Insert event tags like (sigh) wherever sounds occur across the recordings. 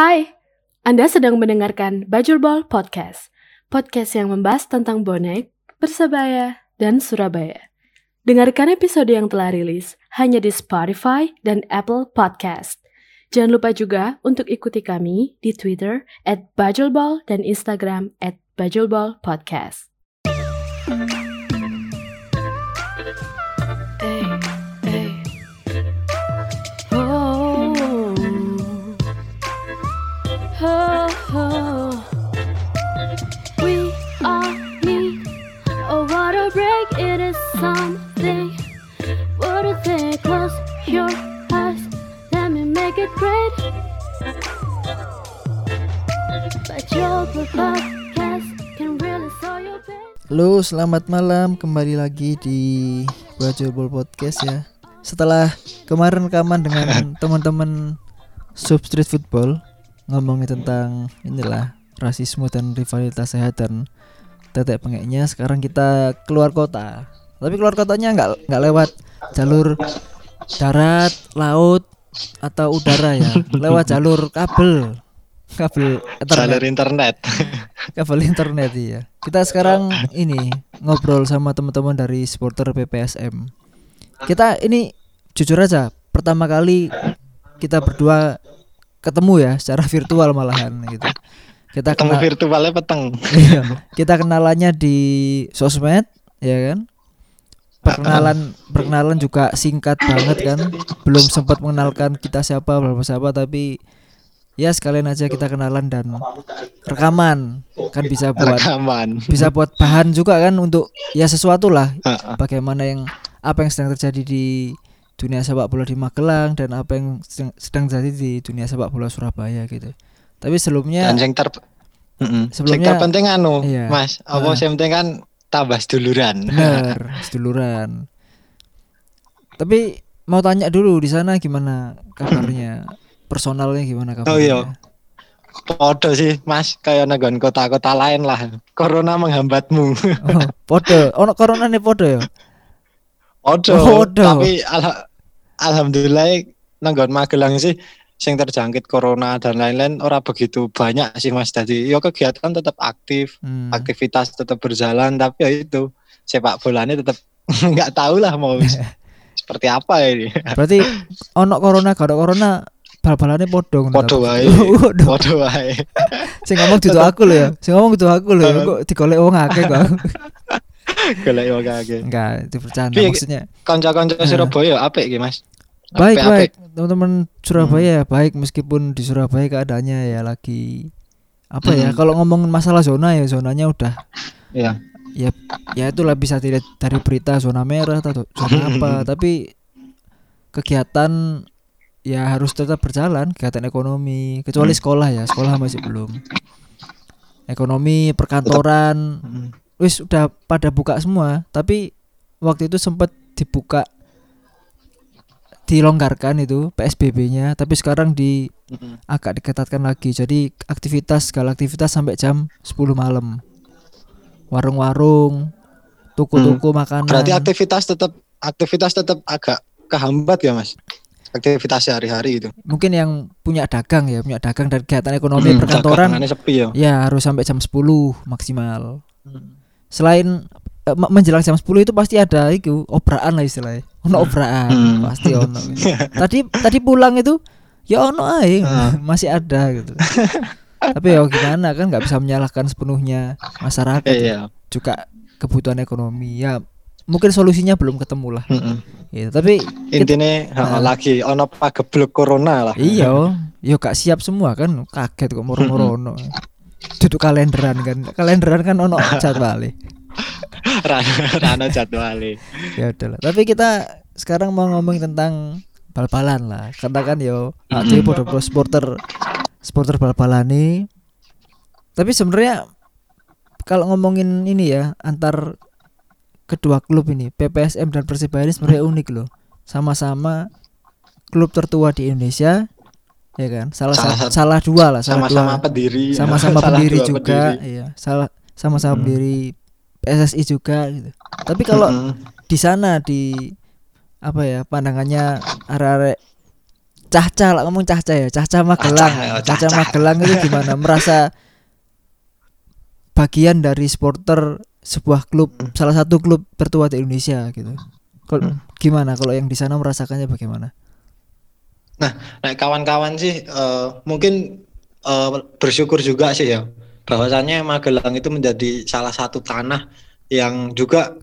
Hai, Anda sedang mendengarkan Bajurbol Podcast. Podcast yang membahas tentang bonek, Persebaya, dan Surabaya. Dengarkan episode yang telah rilis hanya di Spotify dan Apple Podcast. Jangan lupa juga untuk ikuti kami di Twitter at Bajulbol dan Instagram at Bajulbol Podcast. Your eyes. Let me make it great. But your podcast can really solve your pain. Halo, selamat malam. Kembali lagi di Bajul Podcast ya. Setelah kemarin rekaman dengan (laughs) teman-teman Sub Street Football ngomongin tentang inilah rasisme dan rivalitas sehat dan tetek pengeknya, sekarang kita keluar kota. Tapi keluar kotanya nggak nggak lewat jalur darat, laut atau udara ya, lewat jalur kabel. Kabel jalur internet, internet. (laughs) kabel internet iya. Kita sekarang ini ngobrol sama teman-teman dari supporter PPSM. Kita ini jujur aja pertama kali kita berdua ketemu ya secara virtual malahan gitu. Kita Ketemu kenal, virtualnya peteng. iya, kita kenalannya di sosmed ya kan. Perkenalan (clears throat) perkenalan juga singkat banget kan. Belum sempat mengenalkan kita siapa berapa siapa tapi ya sekalian aja kita kenalan dan rekaman kan bisa buat Rekaman. bisa buat bahan juga kan untuk ya sesuatu lah bagaimana yang apa yang sedang terjadi di dunia sepak bola di Magelang dan apa yang sedang, sedang terjadi di dunia sepak bola Surabaya gitu. Tapi sebelumnya Dan yang ter Heeh. Sing Sebelumnya- terpenting anu, Iya. Mas. Apa Ah. sing penting kan tambah seduluran. benar (laughs) seduluran. Tapi mau tanya dulu di sana gimana kabarnya? Personalnya gimana kabarnya? Oh, iya. Podo sih, Mas, kayak negon kota-kota lain lah. Corona menghambatmu. Oh, podo. Ono corona nih podo ya. Podo. Oh, podo. Tapi alha- alhamdulillah nenggon Magelang sih sing terjangkit corona dan lain-lain ora begitu banyak sih Mas tadi. Yo kegiatan tetap aktif, Hmm. aktivitas tetap berjalan tapi ya itu sepak bolanya tetap (laughs) nggak tahu lah mau (laughs) seperti apa ini. Berarti ono corona ada corona bal-balane podo ngono Podo wae. (laughs) Waduh wae. Sing ngomong dudu aku lho ya. Sing ngomong dudu aku lho ya. Kok digolek wong akeh kok. Golek yo kage. Enggak, itu bercanda maksudnya. Kanca-kanca Surabaya apik iki Mas. Baik, baik. Teman-teman Surabaya baik meskipun di Surabaya keadaannya ya lagi apa ya? Hmm. Kalau ngomongin masalah zona ya zonanya udah Iya. ya ya itulah bisa dilihat dari berita zona merah atau zona apa, (laughs) tapi kegiatan ya harus tetap berjalan, kegiatan ekonomi, kecuali Hmm. sekolah ya, sekolah masih belum. Ekonomi, perkantoran, Hmm. wis udah pada buka semua tapi waktu itu sempat dibuka dilonggarkan itu PSBB-nya tapi sekarang di Hmm. agak diketatkan lagi jadi aktivitas segala aktivitas sampai jam 10 malam warung-warung toko-toko makanan Berarti aktivitas tetap aktivitas tetap agak kehambat ya Mas. Aktivitas sehari-hari itu. mungkin yang punya dagang ya punya dagang dan kegiatan ekonomi Hmm, perkantoran sepi ya. ya harus sampai jam 10 maksimal selain eh, me- menjelang jam 10 itu pasti ada itu obraan lah istilahnya ono obraan Hmm. pasti ono (laughs) tadi tadi pulang itu ya ono ae Hmm. (laughs) masih ada gitu tapi ya gimana kan nggak bisa menyalahkan sepenuhnya masyarakat ya. Iya. juga kebutuhan ekonomi ya mungkin solusinya belum ketemu lah Heeh. gitu. tapi Intinya Ah. heeh, lagi ono pageblok corona lah. iya yo gak siap semua kan kaget kok moro-moro ono duduk kalenderan kan kalenderan kan ono (laughs) jadwalnya (laughs) Rana rana jadwale. ya udahlah tapi kita sekarang mau ngomong tentang bal-balan lah karena kan yo Mm-mm. mm podo supporter supporter bal-balan nih tapi sebenarnya kalau ngomongin ini ya antar kedua klub ini PPSM dan Persibaya ini sebenarnya unik loh sama-sama klub tertua di Indonesia ya kan salah Salah sa- salah dua lah salah Sama-sama dua pendiri. sama-sama (laughs) Salah pendiri juga pendiri. iya salah sama-sama Hmm. pendiri PSSI juga gitu tapi kalau Mm-mm. di sana di apa ya pandangannya arek-arek Caca lah ngomong Caca ya, Caca Magelang. Caca, ya, Caca Caca. Magelang itu gimana? Merasa bagian dari supporter sebuah klub, Hmm. salah satu klub tertua di Indonesia gitu. Kalau Hmm. gimana kalau yang di sana merasakannya bagaimana? Nah, kawan-kawan sih eh, mungkin eh, bersyukur juga sih ya bahwasannya Magelang itu menjadi salah satu tanah yang juga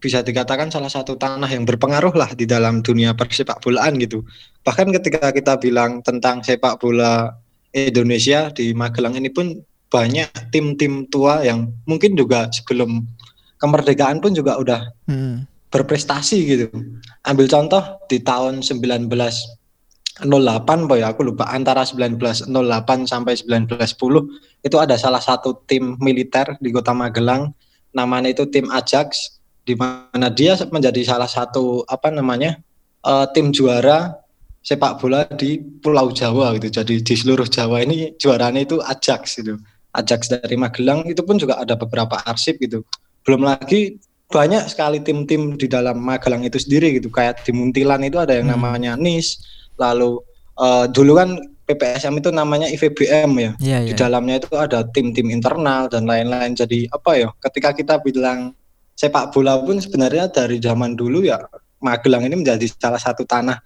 bisa dikatakan salah satu tanah yang berpengaruh lah di dalam dunia persepak bolaan gitu. Bahkan ketika kita bilang tentang sepak bola Indonesia di Magelang ini pun banyak tim-tim tua yang mungkin juga sebelum kemerdekaan pun juga udah Hmm. berprestasi gitu. Ambil contoh di tahun 1908 boy aku lupa antara 1908 sampai 1910 itu ada salah satu tim militer di Kota Magelang namanya itu tim Ajax di mana dia menjadi salah satu apa namanya eh, tim juara sepak bola di Pulau Jawa gitu. Jadi di seluruh Jawa ini juaranya itu Ajax gitu. Ajax dari Magelang itu pun juga ada beberapa arsip gitu. Belum lagi banyak sekali tim-tim di dalam Magelang itu sendiri gitu. Kayak di Muntilan itu ada yang Hmm. namanya NIS. Lalu eh, dulu kan PPSM itu namanya IVBM ya. Iya, Di iya. dalamnya itu ada tim-tim internal dan lain-lain. Jadi apa ya? Ketika kita bilang sepak bola pun sebenarnya dari zaman dulu ya Magelang ini menjadi salah satu tanah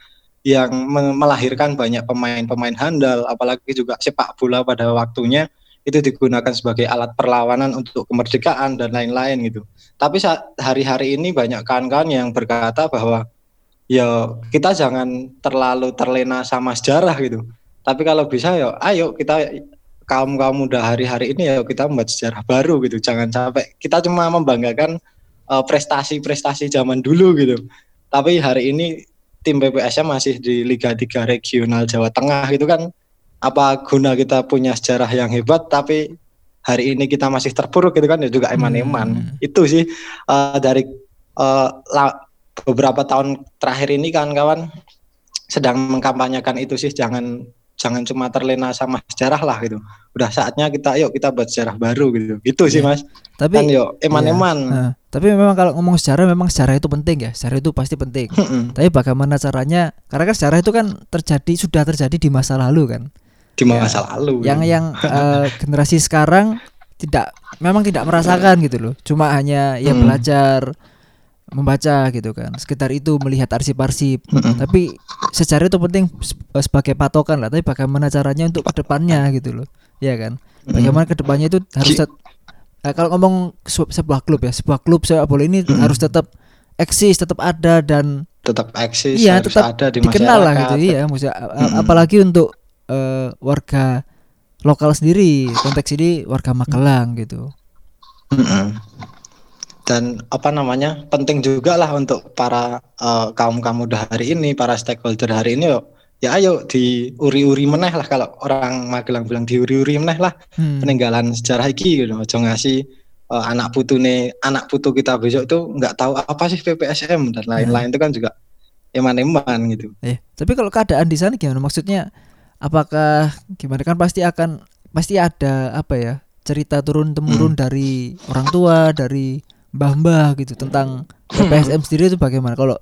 yang me- melahirkan banyak pemain-pemain handal, apalagi juga sepak bola pada waktunya itu digunakan sebagai alat perlawanan untuk kemerdekaan dan lain-lain gitu. Tapi saat hari-hari ini banyak kawan-kawan yang berkata bahwa ya kita jangan terlalu terlena sama sejarah gitu. Tapi kalau bisa ya ayo kita kaum kaum muda hari-hari ini ya kita membuat sejarah baru gitu. Jangan sampai kita cuma membanggakan eh, prestasi-prestasi zaman dulu gitu. Tapi hari ini tim PPSM masih di Liga 3 Regional Jawa Tengah itu kan apa guna kita punya sejarah yang hebat tapi hari ini kita masih terpuruk gitu kan ya juga eman-eman. Hmm. Itu sih eh, dari la- beberapa tahun terakhir ini kawan-kawan sedang mengkampanyekan itu sih jangan jangan cuma terlena sama sejarah lah gitu. Udah saatnya kita yuk kita buat sejarah baru gitu. Gitu sih Iya. Mas. Tapi Kan yuk eman-eman. Nah, tapi memang kalau ngomong sejarah memang sejarah itu penting ya. Sejarah itu pasti penting. Tapi bagaimana caranya? Karena kan sejarah itu kan terjadi sudah terjadi di masa lalu kan. Di masa lalu. Yang yang (laughs) eh, generasi sekarang tidak memang tidak merasakan gitu loh. Cuma hanya ya Hmm. belajar membaca gitu kan. Sekitar itu melihat arsip-arsip. Mm-mm. Tapi sejarah itu penting se- sebagai patokan lah. Tapi bagaimana caranya untuk ke depannya gitu loh. Ya kan. Bagaimana ke depannya itu harus tet- eh, kalau ngomong se- sebuah klub ya, sebuah klub sepak bola ini Mm-mm. harus tetap eksis, tetap ada dan tetap eksis Iya, harus tetap ada di dikenal lah gitu. Iya, maksudnya Mm-mm. apalagi untuk eh, warga lokal sendiri. Konteks ini warga Magelang gitu. Mm-mm. Dan apa namanya penting juga lah untuk para kaum kaum muda hari ini, para stakeholder hari ini yuk, ya ayo diuri-uri meneh lah kalau orang Magelang bilang diuri-uri meneh lah Hmm. peninggalan sejarah iki gitu. Ojo ngasih eh, anak putune anak putu kita besok tuh nggak tahu apa sih PPSM dan lain-lain itu kan juga eman-eman gitu. Eh, tapi kalau keadaan di sana gimana? Maksudnya apakah gimana kan pasti akan pasti ada apa ya? cerita turun temurun Hmm. dari orang tua, dari mbah-mbah gitu tentang (clears throat) PPSM sendiri itu bagaimana? Kalau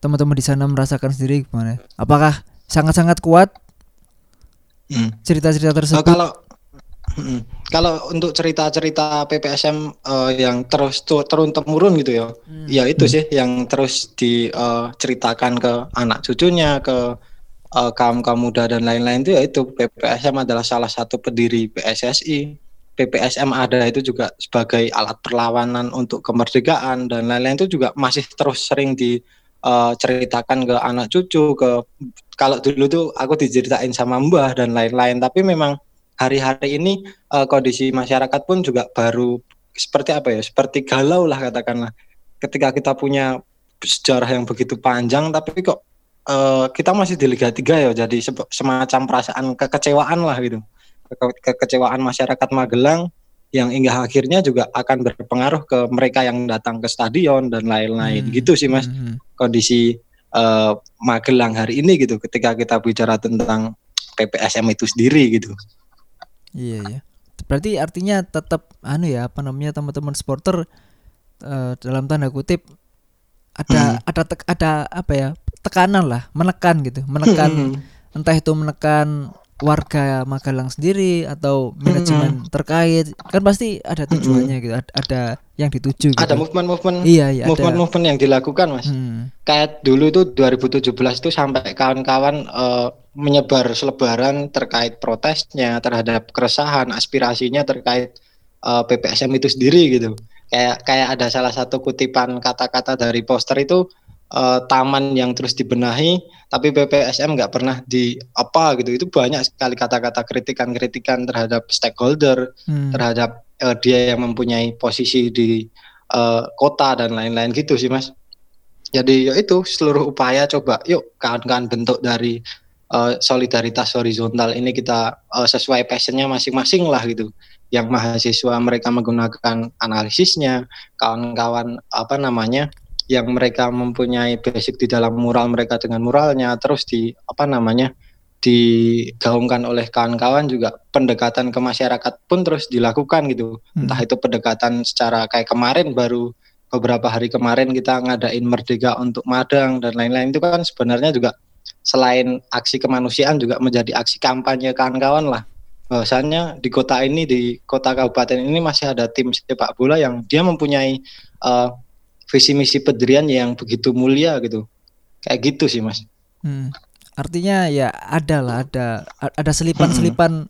teman-teman di sana merasakan sendiri gimana? Apakah sangat-sangat kuat Hmm. cerita-cerita Oh, tersebut? kalau Mm. kalau untuk cerita-cerita PPSM eh, yang terus tu- turun temurun gitu ya, Hmm. ya itu sih yang terus diceritakan ke anak cucunya, ke eh, kaum-kaum muda dan lain-lain itu ya itu PPSM adalah salah satu pendiri PSSI. PPSM ada itu juga sebagai alat perlawanan untuk kemerdekaan dan lain-lain itu juga masih terus sering diceritakan ke anak cucu ke kalau dulu tuh aku diceritain sama mbah dan lain-lain. Tapi memang hari-hari ini eh, kondisi masyarakat pun juga baru seperti apa ya seperti galau lah katakanlah. Ketika kita punya sejarah yang begitu panjang tapi kok eh, kita masih di Liga 3 ya jadi semacam perasaan kekecewaan lah gitu Ke- kekecewaan masyarakat Magelang yang hingga akhirnya juga akan berpengaruh ke mereka yang datang ke stadion dan lain-lain Hmm. gitu sih mas Hmm. kondisi eh, Magelang hari ini gitu ketika kita bicara tentang PPSM itu sendiri gitu Iya ya. Berarti artinya tetap anu ya apa namanya teman-teman supporter eh, dalam tanda kutip ada Hmm. ada tek- ada apa ya tekanan lah, menekan gitu, menekan entah itu menekan warga Magelang sendiri atau manajemen terkait kan pasti ada tujuannya gitu. Ad- ada yang dituju gitu. ada movement-movement. Iya iya ada. Movement-movement yang dilakukan mas. Hmm, kayak dulu itu 2017 itu sampai kawan-kawan eh, menyebar selebaran terkait protesnya terhadap keresahan aspirasinya terkait eh, PPSM itu sendiri gitu. Kayak kayak ada salah satu kutipan kata-kata dari poster itu eh, taman yang terus dibenahi tapi PPSM nggak pernah di apa gitu itu banyak sekali kata-kata kritikan-kritikan terhadap stakeholder hmm. terhadap eh, dia yang mempunyai posisi di eh, kota dan lain-lain gitu sih mas. Jadi ya itu seluruh upaya coba yuk kawan-kawan bentuk dari eh, solidaritas horizontal ini kita eh, sesuai passionnya masing-masing lah gitu. Yang mahasiswa mereka menggunakan analisisnya, kawan-kawan apa namanya yang mereka mempunyai basic di dalam mural mereka dengan muralnya, terus di apa namanya digaungkan oleh kawan-kawan juga pendekatan ke masyarakat pun terus dilakukan gitu Hmm. entah itu pendekatan secara kayak kemarin baru beberapa hari kemarin kita ngadain merdeka untuk Madang dan lain-lain itu kan sebenarnya juga selain aksi kemanusiaan juga menjadi aksi kampanye kawan-kawan lah bahwasannya di kota ini di kota kabupaten ini masih ada tim sepak bola yang dia mempunyai eh, visi misi pendirian yang begitu mulia gitu kayak gitu sih mas Hmm. Artinya ya ada lah ada ada selipan-selipan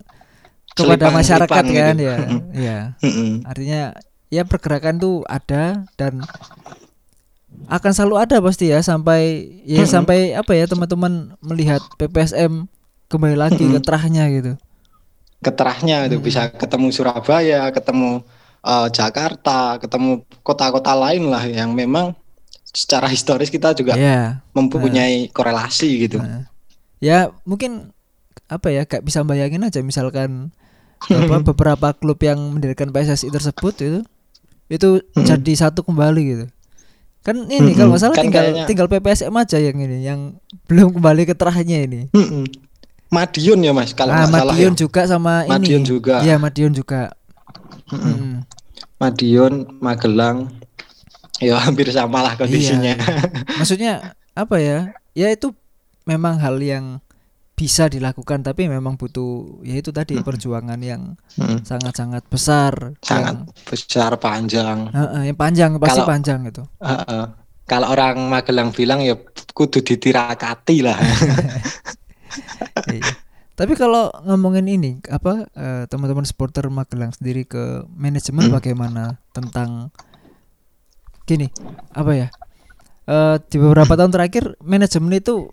kepada Selipan-selipan masyarakat gitu. kan ya. Mm-mm. ya. Mm-mm. Artinya ya pergerakan tuh ada dan akan selalu ada pasti ya sampai ya Mm-mm. sampai apa ya teman-teman melihat PPSM kembali lagi ke Mm-mm. terahnya gitu. keterahnya itu Hmm. bisa ketemu Surabaya, ketemu eh, Jakarta, ketemu kota-kota lain lah yang memang secara historis kita juga Ya. mempunyai korelasi gitu. Nah, ya mungkin apa ya kayak bisa bayangin aja misalkan apa beberapa klub yang mendirikan PSSI tersebut itu itu Hmm. jadi satu kembali gitu kan ini kalau nggak salah Kan tinggal kayaknya- tinggal PPSM aja yang ini yang belum kembali ke terahnya ini. Madiun ya mas, kalau ah nggak salah Madiun ya. juga sama Madiun ini juga. ya Madiun juga Mm-mm. Mm. Madiun, Magelang, ya hampir sama lah kondisinya. maksudnya apa ya ya itu memang hal yang bisa dilakukan tapi memang butuh ya itu tadi perjuangan yang Mm. sangat-sangat besar Sangat yang besar panjang. Heeh, yang panjang pasti Kalau- panjang itu. Heeh. Kalau orang Magelang bilang ya kudu ditirakati lah. (laughs) Iya. Tapi kalau ngomongin ini apa eh, teman-teman supporter Magelang sendiri ke manajemen Hmm. bagaimana tentang gini apa ya Eh, di beberapa tahun terakhir manajemen itu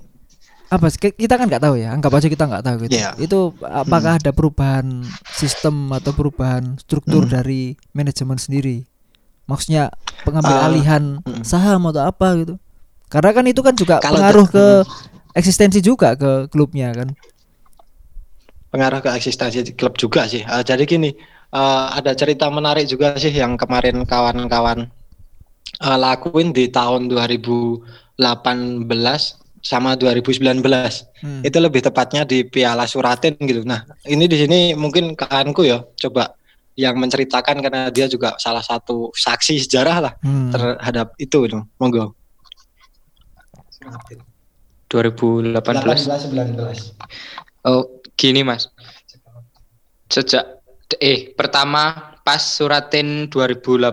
apa sih? Kita kan nggak tahu ya anggap aja kita nggak tahu gitu Iya. itu apakah ada perubahan sistem atau perubahan struktur Hmm. dari manajemen sendiri maksudnya pengambil Ah, alihan hmm. saham atau apa gitu karena kan itu kan juga Kalau pengaruh ke eksistensi juga ke klubnya kan pengaruh ke eksistensi klub juga sih. Eh, jadi gini, eh, ada cerita menarik juga sih yang kemarin kawan-kawan eh, lakuin di tahun 2018 sama 2019. Hmm. Itu lebih tepatnya di Piala Suratin gitu. Nah, ini di sini mungkin kawanku ya coba yang menceritakan karena dia juga salah satu saksi sejarah lah Hmm. terhadap itu gitu. Monggo. 2018 19. oh gini mas. Sejak eh pertama pas suratin 2018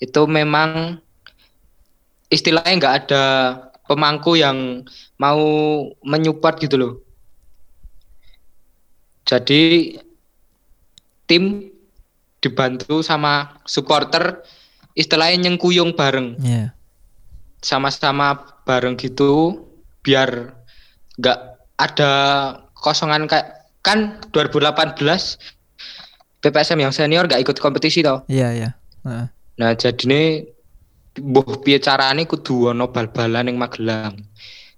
itu memang istilahnya nggak ada pemangku yang mau menyupport gitu loh. Jadi tim dibantu sama supporter istilahnya nyengkuyung bareng. Iya. sama-sama bareng gitu biar nggak ada kosongan kayak kan 2018 PPSM yang senior nggak ikut kompetisi toh. Iya, iya. Heeh. Nah, jadi ini mbuh piye carane kudu ono bal-balan ning Magelang.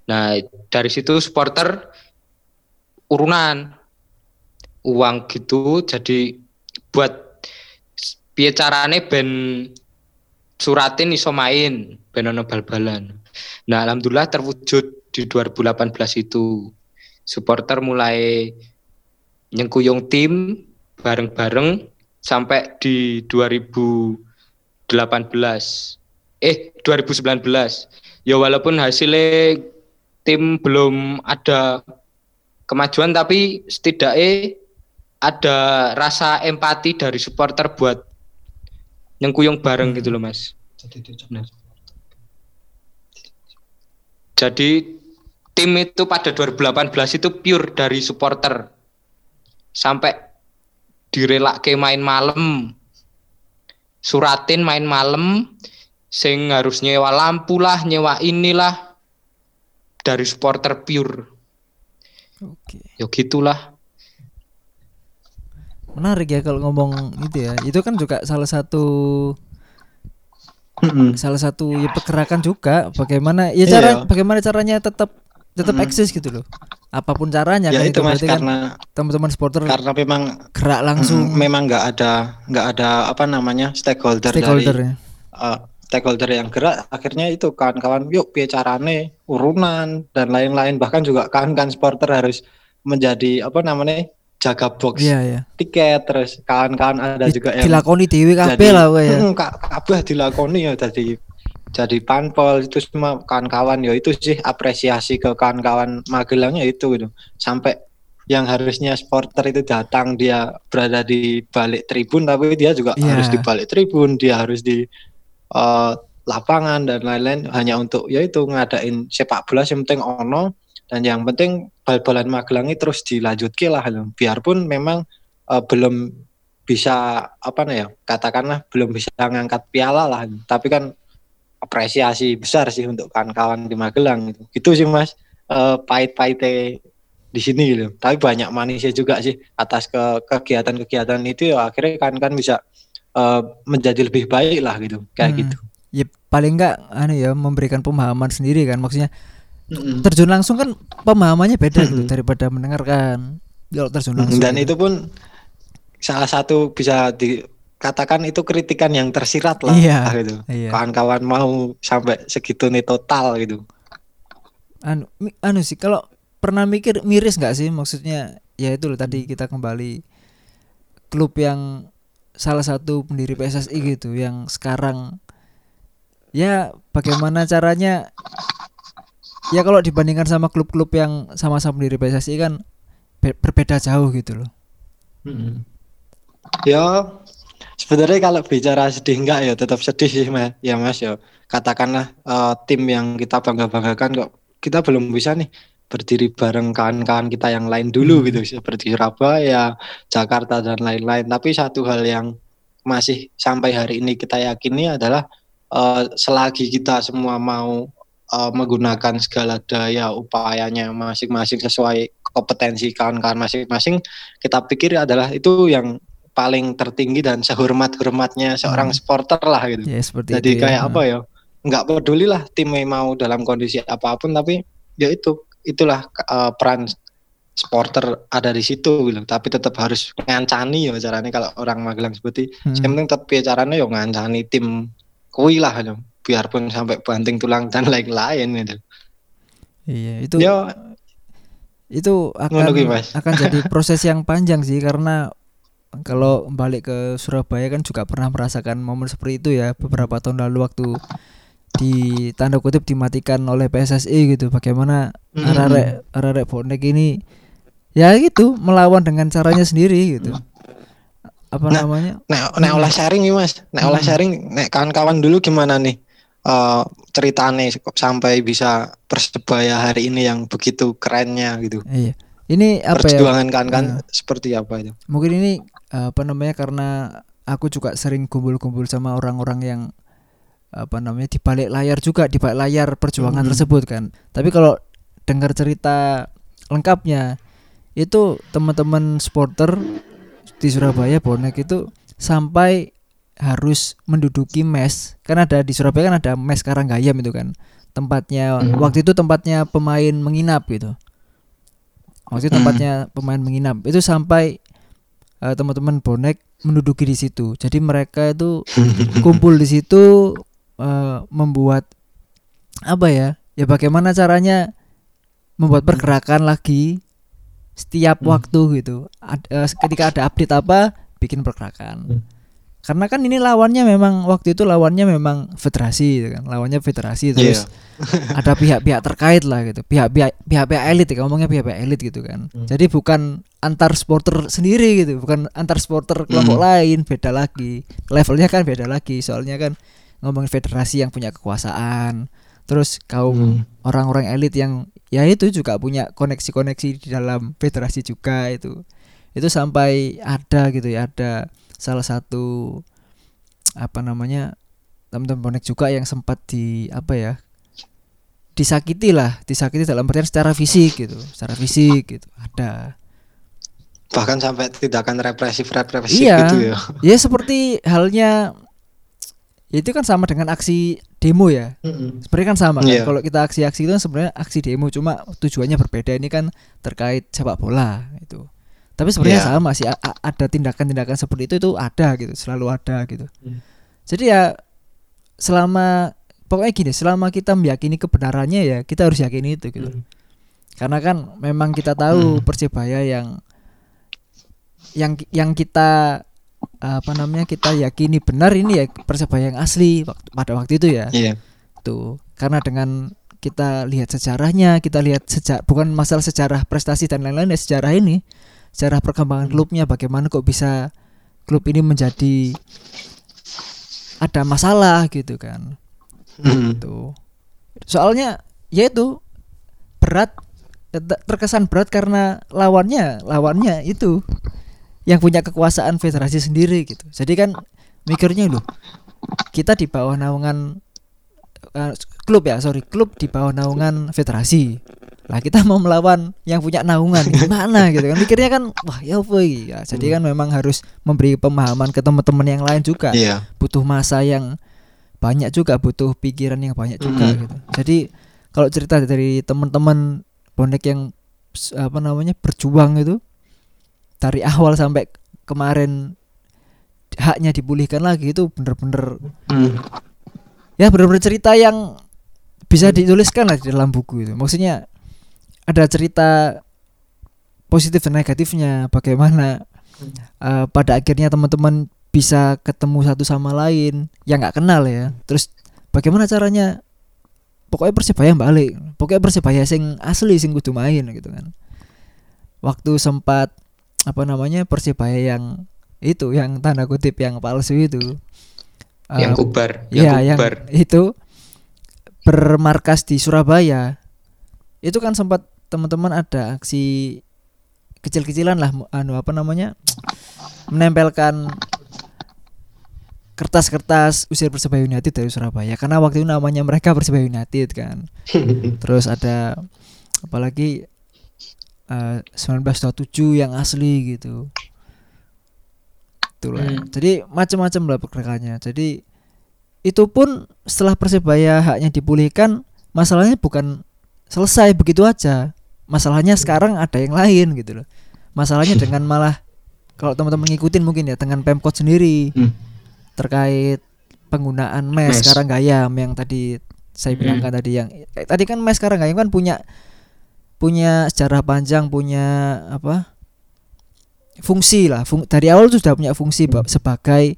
Nah, dari situ supporter urunan uang gitu jadi buat piye carane ben suratin iso main ben ono bal-balan. Nah, alhamdulillah terwujud di 2018 itu. Supporter mulai nyengkuyung tim bareng-bareng sampai di 2018 eh 2019 ya walaupun hasilnya tim belum ada kemajuan tapi setidaknya ada rasa empati dari supporter buat nyengkuyung bareng gitu loh mas. Nah. jadi tim itu pada 2018 itu pure dari supporter. Sampai direlake main malam suratin main malam sing harus nyewa lampu lah nyewa inilah. Dari supporter pure. Oke. ya gitulah. Menarik ya kalau ngomong itu ya. Itu kan juga salah satu salah satu ya pergerakan juga. Bagaimana ya Iya. cara bagaimana caranya tetap tetap Mm-mm. eksis gitu loh. Apa pun caranya ya kan itu mas berarti kan karena teman-teman supporter karena memang gerak langsung mm, memang nggak ada nggak ada apa namanya stakeholder, stakeholder dari ya. uh, stakeholder yang gerak akhirnya itu kawan-kawan yuk piye carane urunan dan lain-lain bahkan juga kawan-kawan supporter harus menjadi apa namanya jaga box Iya ya. tiket terus kawan-kawan ada Di- juga yang dilakoni dewi kabeh jadi- lah ya. Mm, ka- kabeh dilakoni ya tadi jadi panpol itu semua kawan-kawan ya itu sih apresiasi ke kawan-kawan Magelangnya itu gitu sampai yang harusnya supporter itu datang dia berada di balik tribun tapi dia juga Iya. harus di balik tribun dia harus di eh, lapangan dan lain-lain hanya untuk ya itu ngadain sepak bola yang penting ono dan yang penting bal-balan Magelang ini terus dilanjutkan lah gitu. biarpun memang eh, belum bisa apa nih ya katakanlah belum bisa ngangkat piala lah tapi kan apresiasi besar sih untuk kawan-kawan di Magelang gitu. Gitu sih Mas. Eh pahit-pahitnya di sini gitu. Tapi banyak manisnya juga sih atas ke kegiatan-kegiatan itu ya akhirnya kan kan bisa eh, menjadi lebih baik lah gitu. Kayak Hmm. gitu. Ya paling enggak anu ya memberikan pemahaman sendiri kan maksudnya Mm-mm. terjun langsung kan pemahamannya beda gitu Mm-mm. daripada mendengarkan. Kalau terjun langsung. Dan gitu. itu pun salah satu bisa dikatakan itu kritikan yang tersirat lah Iya. gitu. Iya. Kawan-kawan mau sampai segitu nih total gitu. anu anu sih kalau pernah mikir miris nggak sih maksudnya ya itu loh tadi kita kembali klub yang salah satu pendiri PSSI gitu yang sekarang ya bagaimana caranya ya kalau dibandingkan sama klub-klub yang sama-sama pendiri PSSI kan be- berbeda jauh gitu loh Ya sebenarnya kalau bicara sedih enggak ya tetap sedih sih mas ya mas ya katakanlah eh, tim yang kita bangga banggakan kok kita belum bisa nih berdiri bareng kawan-kawan kita yang lain dulu Hmm. gitu seperti Surabaya, Jakarta dan lain-lain. Tapi satu hal yang masih sampai hari ini kita yakini adalah eh, selagi kita semua mau eh, menggunakan segala daya upayanya masing-masing sesuai kompetensi kawan-kawan masing-masing, kita pikir adalah itu yang paling tertinggi dan sehormat-hormatnya seorang Hmm. supporter lah gitu. ya seperti Jadi itu ya. kayak apa ya? Nggak peduli lah timnya mau dalam kondisi apa pun, tapi ya itu itulah eh, peran supporter ada di situ gitu. Tapi tetap harus ngancani ya caranya kalau orang Magelang seperti Hmm. yang penting tetap ya caranya ya ngancani tim kui lah gitu. Biarpun sampai banting tulang dan lain-lain gitu. iya itu Ya itu akan akan jadi (laughs) proses yang panjang sih karena kalau balik ke Surabaya kan juga pernah merasakan momen seperti itu ya beberapa tahun lalu waktu di tanda kutip dimatikan oleh PSSI gitu bagaimana Mm. arek arek bonek ini ya gitu melawan dengan caranya sendiri gitu apa Nah, namanya nek nek olah sharing nih Mas. Nek olah Hmm. sharing nek kawan-kawan dulu gimana nih? Eh ceritane sampai bisa persebaya hari ini yang begitu kerennya gitu. iya ini apa ya Perjuangan kawan-kawan Nah. seperti apa itu? mungkin ini apa namanya karena aku juga sering kumpul-kumpul sama orang-orang yang apa namanya di balik layar juga di balik layar perjuangan Mhm. tersebut kan tapi kalau dengar cerita lengkapnya itu teman-teman supporter di Surabaya bonek itu sampai harus menduduki mes kan ada di Surabaya kan ada mes Karanggayam itu kan tempatnya Mhm. waktu itu tempatnya pemain menginap gitu waktu itu Mhm. tempatnya pemain menginap itu sampai eh, teman-teman bonek menduduki di situ jadi mereka itu (laughs) kumpul di situ eh, membuat apa ya ya bagaimana caranya membuat pergerakan lagi setiap Hmm. waktu gitu Ad- eh, ketika ada update apa bikin pergerakan Hmm. Karena kan ini lawannya memang waktu itu lawannya memang federasi gitu kan lawannya federasi terus ada pihak-pihak terkait lah gitu pihak-pihak pihak-pihak elit ya ngomongnya pihak-pihak elit gitu kan Hmm. jadi bukan antar supporter sendiri gitu bukan antar supporter kelompok Hmm. lain beda lagi levelnya kan beda lagi soalnya kan ngomongin federasi yang punya kekuasaan terus kaum Hmm. orang-orang elit yang ya itu juga punya koneksi-koneksi di dalam federasi juga itu itu sampai ada gitu ya ada salah satu apa namanya teman-teman bonek juga yang sempat di apa ya disakiti lah disakiti dalam artian secara fisik gitu secara fisik gitu ada bahkan sampai tindakan represif represif Iya. gitu ya ya seperti halnya ya itu kan sama dengan aksi demo ya sebenarnya kan sama kan Iya. kalau kita aksi-aksi itu kan sebenarnya aksi demo cuma tujuannya berbeda ini kan terkait sepak bola itu tapi sebenarnya Iya. sama sih a- ada tindakan-tindakan seperti itu itu ada gitu selalu ada gitu Hmm. jadi ya selama pokoknya gini selama kita meyakini kebenarannya ya kita harus yakini itu gitu Hmm. karena kan memang kita tahu Hmm. persebaya yang yang yang kita apa namanya kita yakini benar ini ya persebaya yang asli waktu pada waktu itu ya iya tuh karena dengan kita lihat sejarahnya kita lihat sejak bukan masalah sejarah prestasi dan lain-lain ya sejarah ini sejarah perkembangan klubnya bagaimana kok bisa klub ini menjadi ada masalah gitu kan. Hmm. soalnya ya itu berat ter- terkesan berat karena lawannya lawannya itu yang punya kekuasaan federasi sendiri gitu. Jadi kan mikirnya loh kita di bawah naungan eh, klub ya sorry klub di bawah naungan federasi lah kita mau melawan yang punya naungan (laughs) gimana gitu kan mikirnya kan wah ya apa ini? ya jadi kan memang harus memberi pemahaman ke teman-teman yang lain juga iya butuh masa yang banyak juga butuh pikiran yang banyak juga Mm. gitu jadi kalau cerita dari teman-teman bonek yang apa namanya berjuang itu dari awal sampai kemarin haknya dipulihkan lagi itu bener-bener Hmm. Ya bener-bener cerita yang bisa dituliskan lah di dalam buku itu. Maksudnya ada cerita positif dan negatifnya bagaimana eh, pada akhirnya teman-teman bisa ketemu satu sama lain yang nggak kenal ya. Terus bagaimana caranya? Pokoknya persebaya balik. Pokoknya persebaya sing asli sing kudu main gitu kan. Waktu sempat apa namanya persebaya yang itu yang tanda kutip yang palsu itu yang eh, kubar Iya, yang yang kubar itu bermarkas di Surabaya. Itu kan sempat teman-teman ada aksi kecil-kecilan lah anu apa namanya? menempelkan kertas-kertas usir Persebaya United dari Surabaya karena waktu itu namanya mereka Persebaya United kan. (laughs) Terus ada apalagi eh 1927 yang asli gitu. Itulah. Hmm. Jadi macam-macam lah pergerakannya. Jadi itu pun setelah Persebaya haknya dipulihkan, masalahnya bukan selesai begitu aja. Masalahnya sekarang ada yang lain gitu loh. Masalahnya (laughs) dengan malah kalau teman-teman ngikutin mungkin ya dengan Pemkot sendiri Hmm. terkait penggunaan mes Mes. sekarang gayam yang tadi saya Hmm. bilangkan tadi yang eh, tadi kan mes sekarang gayam kan punya punya sejarah panjang punya apa fungsi lah. Fung- dari awal tuh sudah punya fungsi Pak, sebagai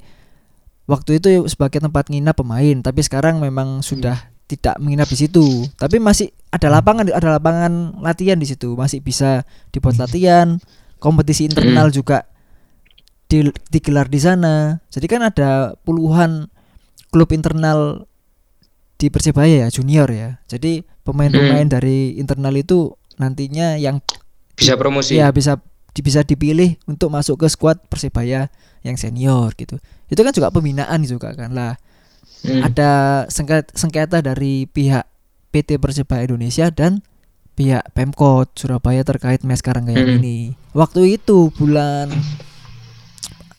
waktu itu sebagai tempat nginap pemain tapi sekarang memang sudah tidak menginap di situ. Tapi masih ada lapangan ada lapangan latihan di situ. Masih bisa dibuat latihan. Kompetisi internal juga di- digelar di sana. Jadi kan ada puluhan klub internal di persebaya ya junior ya. Jadi pemain-pemain dari internal itu nantinya yang bisa promosi. Ya bisa bisa dipilih untuk masuk ke skuad persebaya yang senior gitu itu kan juga pembinaan juga kan lah Hmm. ada sengketa, sengketa dari pihak PT Persebaya Indonesia dan pihak Pemkot Surabaya terkait mes Karanggayam Hmm. ini. Waktu itu bulan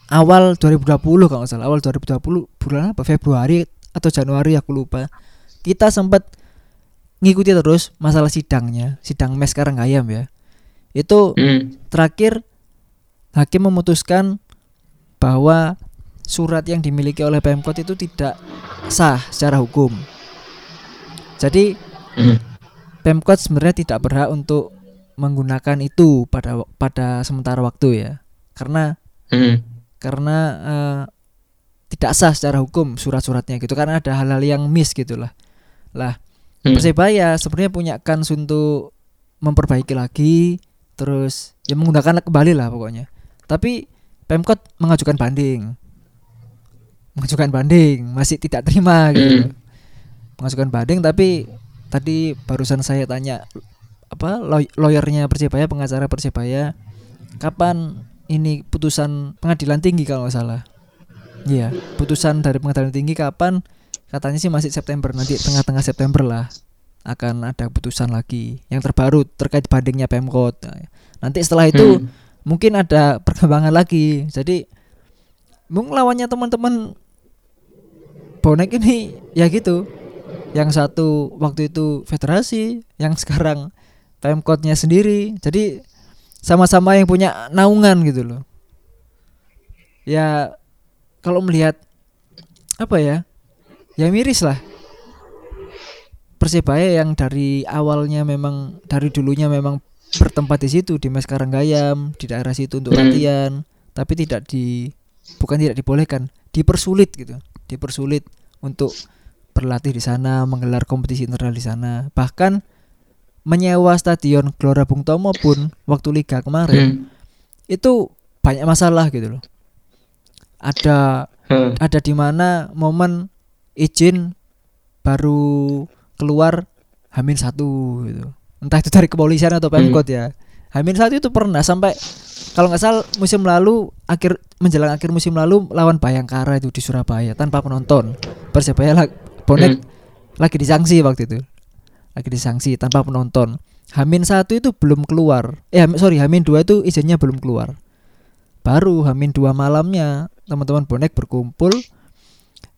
awal 2020 kalau nggak salah, awal 2020 bulan apa Februari atau Januari aku lupa. Kita sempat ngikuti terus masalah sidangnya, sidang mes Karanggayam ya. Itu Hmm. terakhir hakim memutuskan bahwa surat yang dimiliki oleh Pemkot itu tidak sah secara hukum. Jadi Hmm. Pemkot sebenarnya tidak berhak untuk menggunakan itu pada pada sementara waktu ya. Karena Hmm. karena eh, tidak sah secara hukum surat-suratnya gitu karena ada hal-hal yang miss gitu lah. Lah Hmm. Persebaya sebenarnya punya kans untuk memperbaiki lagi terus ya menggunakan kembali lah pokoknya. Tapi Pemkot mengajukan banding. Mengajukan banding, masih tidak terima gitu. Hmm. Mengajukan banding tapi tadi barusan saya tanya apa law- lawyernya Persebaya, pengacara Persebaya kapan ini putusan pengadilan tinggi kalau nggak salah. Iya, putusan dari pengadilan tinggi kapan? Katanya sih masih September nanti tengah-tengah September lah akan ada putusan lagi yang terbaru terkait bandingnya Pemkot. Nanti setelah itu Hmm. mungkin ada (laughs) perkembangan lagi. Jadi mungkin lawannya teman-teman bonek ini ya gitu. Yang satu waktu itu federasi, yang sekarang Pemkotnya sendiri. Jadi sama-sama yang punya naungan gitu loh. Ya kalau melihat apa ya? Ya miris lah. Persebaya yang dari awalnya memang dari dulunya memang bertempat di situ di Mes Karanggayam di daerah situ untuk Hmm. latihan tapi tidak di bukan tidak dibolehkan dipersulit gitu dipersulit untuk berlatih di sana menggelar kompetisi internal di sana bahkan menyewa stadion Gelora Bung Tomo pun waktu liga kemarin Hmm. itu banyak masalah gitu loh ada Hmm. ada di mana momen izin baru keluar Hamin satu gitu. Entah itu dari kepolisian atau Pemkot ya. Hamin satu itu pernah sampai kalau nggak salah musim lalu akhir menjelang akhir musim lalu lawan Bayangkara itu di Surabaya tanpa penonton. Persebaya lag- bonek Hmm. lagi disanksi waktu itu. Lagi disanksi tanpa penonton. Hamin satu itu belum keluar. Eh sorry Hamin dua itu izinnya belum keluar. Baru Hamin dua malamnya teman-teman bonek berkumpul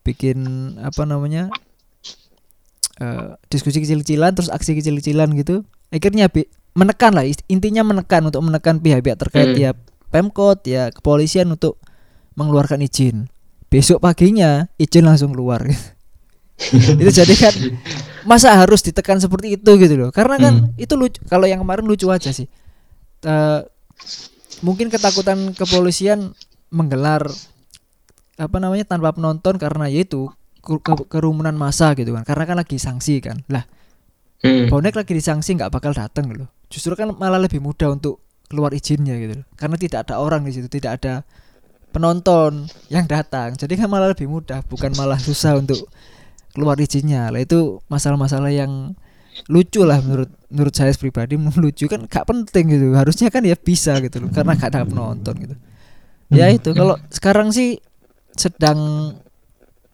bikin apa namanya eh, diskusi kecil-kecilan terus aksi kecil-kecilan gitu akhirnya menekan lah intinya menekan untuk menekan pihak-pihak terkait Hmm. ya pemkot ya kepolisian untuk mengeluarkan izin. Besok paginya izin langsung keluar. (laughs) Itu jadi kan masa harus ditekan seperti itu gitu loh. Karena kan itu lucu kalau yang kemarin lucu aja sih. Eh, mungkin ketakutan kepolisian menggelar apa namanya tanpa penonton karena yaitu kerumunan massa gitu kan. Karena kan lagi sanksi kan. Lah Hmm. bonek lagi disanksi nggak bakal datang loh. Justru kan malah lebih mudah untuk keluar izinnya gitu loh. Karena tidak ada orang di situ tidak ada penonton yang datang. Jadi kan malah lebih mudah bukan malah susah untuk keluar izinnya. Lah itu masalah-masalah yang lucu lah menurut menurut saya pribadi. (laughs) Lucu kan gak penting gitu. Harusnya kan ya bisa gitu loh. Karena gak ada penonton gitu. Ya itu kalau sekarang sih sedang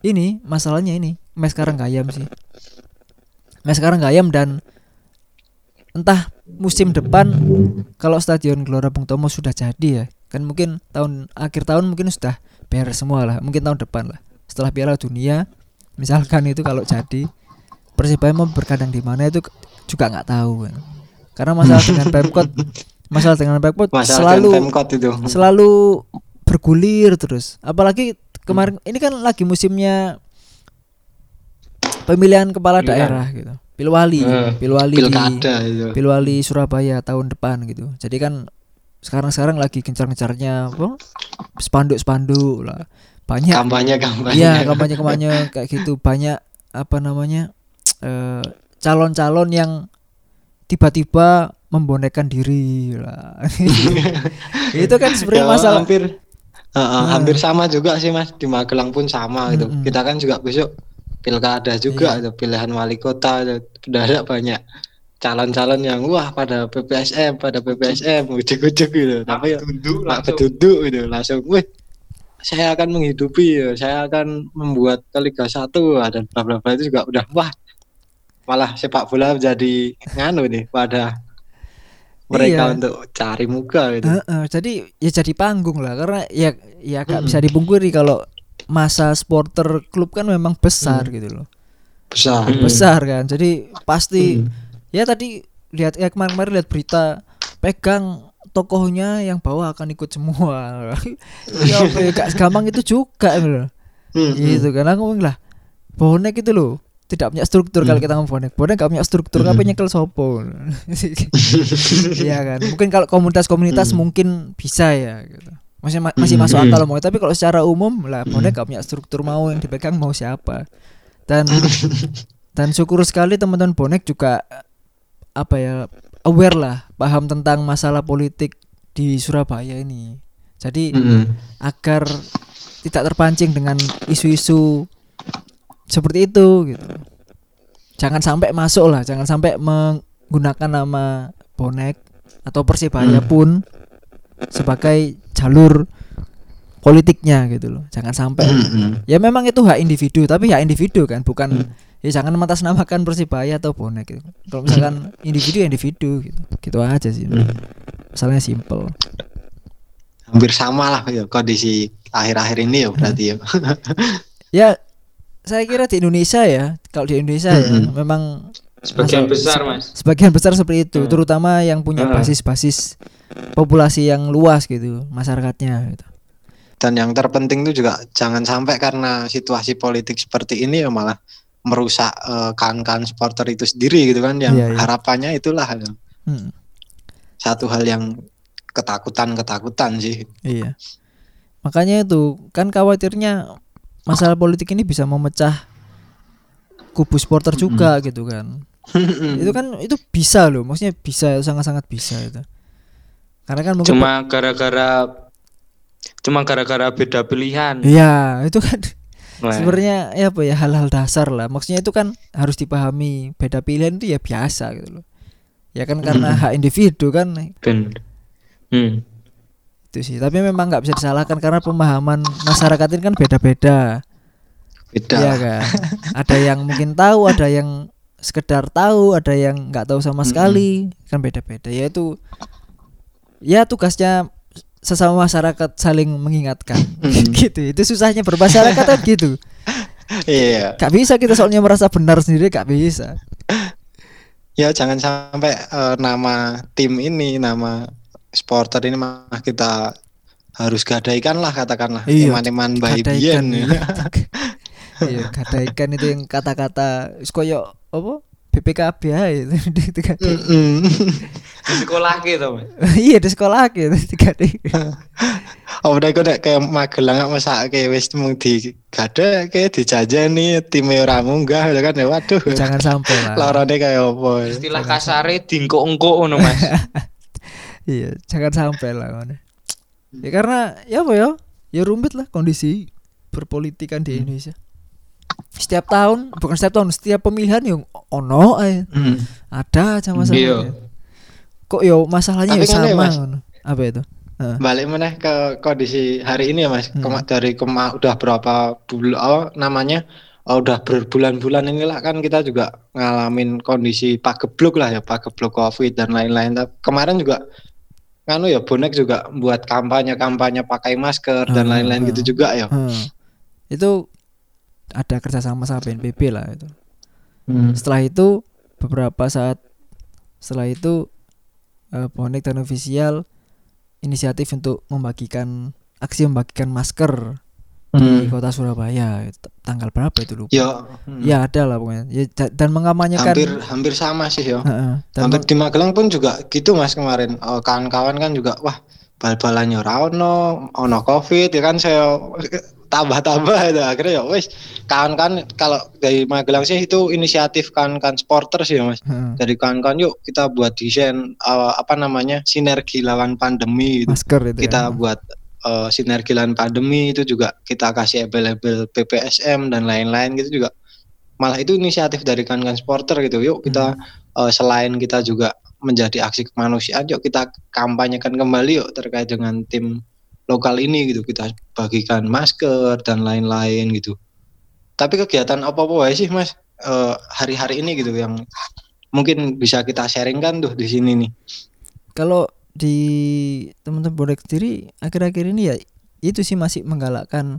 ini masalahnya ini. Mes sekarang gayam sih. Mes sekarang gayam dan entah musim depan kalau stadion Gelora Bung Tomo sudah jadi ya kan mungkin tahun akhir tahun mungkin sudah beres semua lah. Mungkin tahun depan lah. Setelah Piala Dunia misalkan itu kalau jadi Persibaya mau berkandang di mana itu juga nggak tahu kan. Karena masalah dengan Pemkot masalah dengan Pemkot Masalah selalu dengan Pemkot itu. selalu bergulir terus. Apalagi kemarin ini kan lagi musimnya pemilihan kepala Pemilihan. daerah gitu pilwali Hmm, pilwali di Pilkada itu. pilwali Surabaya tahun depan gitu jadi kan sekarang sekarang lagi gencar-gencarnya apa spanduk-spanduk lah banyak Kampanye kampanye. Iya kampanye kampanye kayak gitu banyak apa namanya eh, calon-calon yang tiba-tiba membonekkan diri lah. (laughs) itu kan sebenarnya Ya, masalah. hampir Heeh, Nah. hampir sama juga sih Mas di Magelang pun sama gitu. Mm-mm. Kita kan juga besok pilkada juga Iya. itu pilihan wali kota itu udah ada banyak calon-calon yang wah pada PPSM pada PPSM ujuk-ujuk gitu tapi Tunduk Pak langsung. Beduduk gitu langsung wih saya akan menghidupi ya, saya akan membuat ke Liga 1 wah, dan bla bla bla itu juga udah wah malah sepak bola menjadi nganu nih pada mereka Iya. untuk cari muka gitu. Heeh, jadi ya jadi panggung lah karena ya ya gak Mm-mm. bisa dipungkiri kalau masa supporter klub kan memang besar Mm. gitu loh. Besar. Hmm. Besar kan. Jadi pasti Mm. ya tadi lihat ya kemarin-kemarin lihat berita pegang tokohnya yang bawah akan ikut semua. (laughs) ya ya, gak gampang itu juga gitu loh. Mm, mm. Gitu kan aku ngomong lah. Bonek itu loh tidak punya struktur kalau Hmm. kita ngomong bonek. Bonek gak punya struktur, Hmm. apa nyekel sopo. (laughs) Iya kan. Mungkin kalau komunitas-komunitas Hmm. mungkin bisa ya gitu. Masih ma- masih masuk Hmm. akal mau tapi kalau secara umum lah bonek gak punya struktur mau yang dipegang mau siapa. Dan (laughs) dan syukur sekali teman-teman bonek juga apa ya aware lah paham tentang masalah politik di Surabaya ini. Jadi Mm-mm. agar tidak terpancing dengan isu-isu seperti itu gitu. Jangan sampai masuk lah, jangan sampai menggunakan nama bonek atau persibaya Hmm. pun sebagai jalur politiknya gitu loh. Jangan sampai Mm-mm. ya memang itu hak individu, tapi hak individu kan, bukan Hmm. ya jangan mengatasnamakan persibaya atau bonek gitu. Kalau misalkan individu ya individu gitu. Gitu aja sih. Hmm. Masalahnya simple. hampir sama lah ya kondisi akhir-akhir ini ya berarti ya. Ya saya kira di Indonesia ya, kalau di Indonesia ya Mm-mm. memang Sebagian Masa- besar, Mas. sebagian besar seperti itu, Hmm. terutama yang punya Hmm. basis-basis populasi yang luas gitu, masyarakatnya gitu. Dan yang terpenting itu juga jangan sampai karena situasi politik seperti ini ya malah merusak eh, kawan-kawan supporter itu sendiri gitu kan yang Iya, iya. harapannya itulah ya. Hmm, satu hal yang ketakutan-ketakutan sih. iya. Makanya itu kan khawatirnya masalah politik ini bisa memecah kubu supporter juga gitu kan. Itu kan itu bisa loh, maksudnya bisa sangat-sangat bisa itu. Karena kan mungkin Cuma gara-gara cuma gara-gara beda pilihan. Iya, itu kan Nah, sebenarnya ya apa ya hal-hal dasar lah. Maksudnya itu kan harus dipahami beda pilihan itu ya biasa gitu loh. Ya kan karena hak individu kan ben. Hmm. Itu sih. Tapi memang nggak bisa disalahkan karena pemahaman masyarakat ini kan beda-beda. Beda. Kan. ada yang mungkin tahu, ada yang sekedar tahu, ada yang nggak tahu sama sekali. Kan beda-beda. Ya itu ya tugasnya sesama masyarakat saling mengingatkan. (laughs) gitu. Itu susahnya bermasyarakat kan gitu. Iya. Gak bisa kita soalnya merasa benar sendiri gak bisa. Ya jangan sampai eh, nama tim ini, nama supporter ini mah kita harus gadaikan lah katakanlah Iya, iman-iman bayi biyen. iya. (laughs) Iya, gadaikan itu yang kata-kata koyo apa? BPKB ae itu. (laughs) Di sekolah gitu, Mas. (laughs) Iya di sekolah gitu gadai. Oh udah kok nek kayak Magelang nggak masak kayak wis mung di gada kayak dijajani tim ora munggah ya kan ya waduh. Jangan sampai lah. Lorone kayak apa. ya. Istilah kasare dingkok-engkok ngono, Mas. Iya, jangan sampai lah ngono. Ya karena ya apa ya? Ya rumit lah kondisi perpolitikan di Indonesia. Setiap tahun, bukan setiap tahun, setiap pemilihan yang ono ae. Hmm. Ada aja Iya. masalahnya. Kok yo masalahnya Tapi ya kan ya, sama Mas. ngono. Apa itu? Heeh. Balik meneh ke kondisi hari ini ya Mas. Hmm. Kema- dari kema udah berapa bulan oh, namanya oh, udah berbulan-bulan inilah kan kita juga ngalamin kondisi pagebluk lah ya, pagebluk Covid dan lain-lain. Kemarin juga nganu ya bonek juga buat kampanye-kampanye pakai masker dan Ah, lain-lain ah. gitu juga ya. Heeh. Itu ada kerjasama sama BNPB lah itu. Hmm. Setelah itu beberapa saat setelah itu eh, Bonek dan official inisiatif untuk membagikan aksi membagikan masker di Hmm. kota Surabaya tanggal berapa itu lupa Ya, hmm. ya ada lah pokoknya ya, da- dan mengampanyekan hampir hampir sama sih ya. Heeh, dan Hampir di Magelang pun juga gitu Mas kemarin. Oh, kawan-kawan kan juga wah bal-balannya ora ono, ono Covid ya kan saya tambah-tambah (laughs) itu akhirnya ya wis kawan-kawan kalau dari Magelang sih itu inisiatif kawan-kawan supporter sih ya Mas. heeh, Dari kawan-kawan yuk kita buat desain eh, apa namanya sinergi lawan pandemi gitu. masker itu Kita ya. buat eh, sinergi lawan pandemi itu juga kita kasih label-label PPSM dan lain-lain gitu juga. Malah itu inisiatif dari kawan-kawan supporter gitu. Yuk kita eh, selain kita juga menjadi aksi kemanusiaan yuk kita kampanyekan kembali yuk terkait dengan tim lokal ini gitu. Kita bagikan masker dan lain-lain gitu. Tapi kegiatan apa apa sih mas? Eh, hari-hari ini gitu yang mungkin bisa kita sharingkan tuh di sini nih. Kalau di teman-teman bonek sendiri akhir-akhir ini ya itu sih masih menggalakkan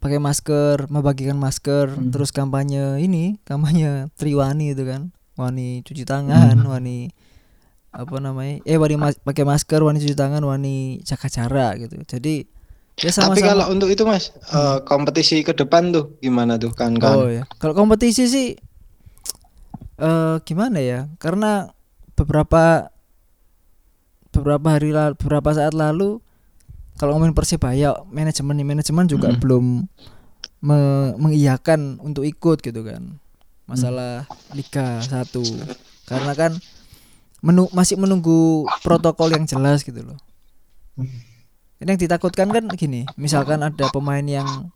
pakai masker, membagikan masker, Hmm. terus kampanye ini, kampanye (laughs) Triwani itu kan, wani cuci tangan, Hmm. wani apa namanya, eh wani mas- pakai masker, wani cuci tangan, wani jaga jarak gitu. Jadi ya sama-sama. tapi kalau untuk itu mas eh, kompetisi ke depan tuh gimana tuh kan kan Oh ya, kalau kompetisi sih eh gimana ya? Karena beberapa beberapa hari lalu, beberapa saat lalu kalau ngomongin Persebaya manajemen nih manajemen juga Mm. belum me- mengiyakan untuk ikut gitu kan. Masalah Liga 1 karena kan menu- masih menunggu protokol yang jelas gitu loh. Ini yang ditakutkan kan gini misalkan ada pemain yang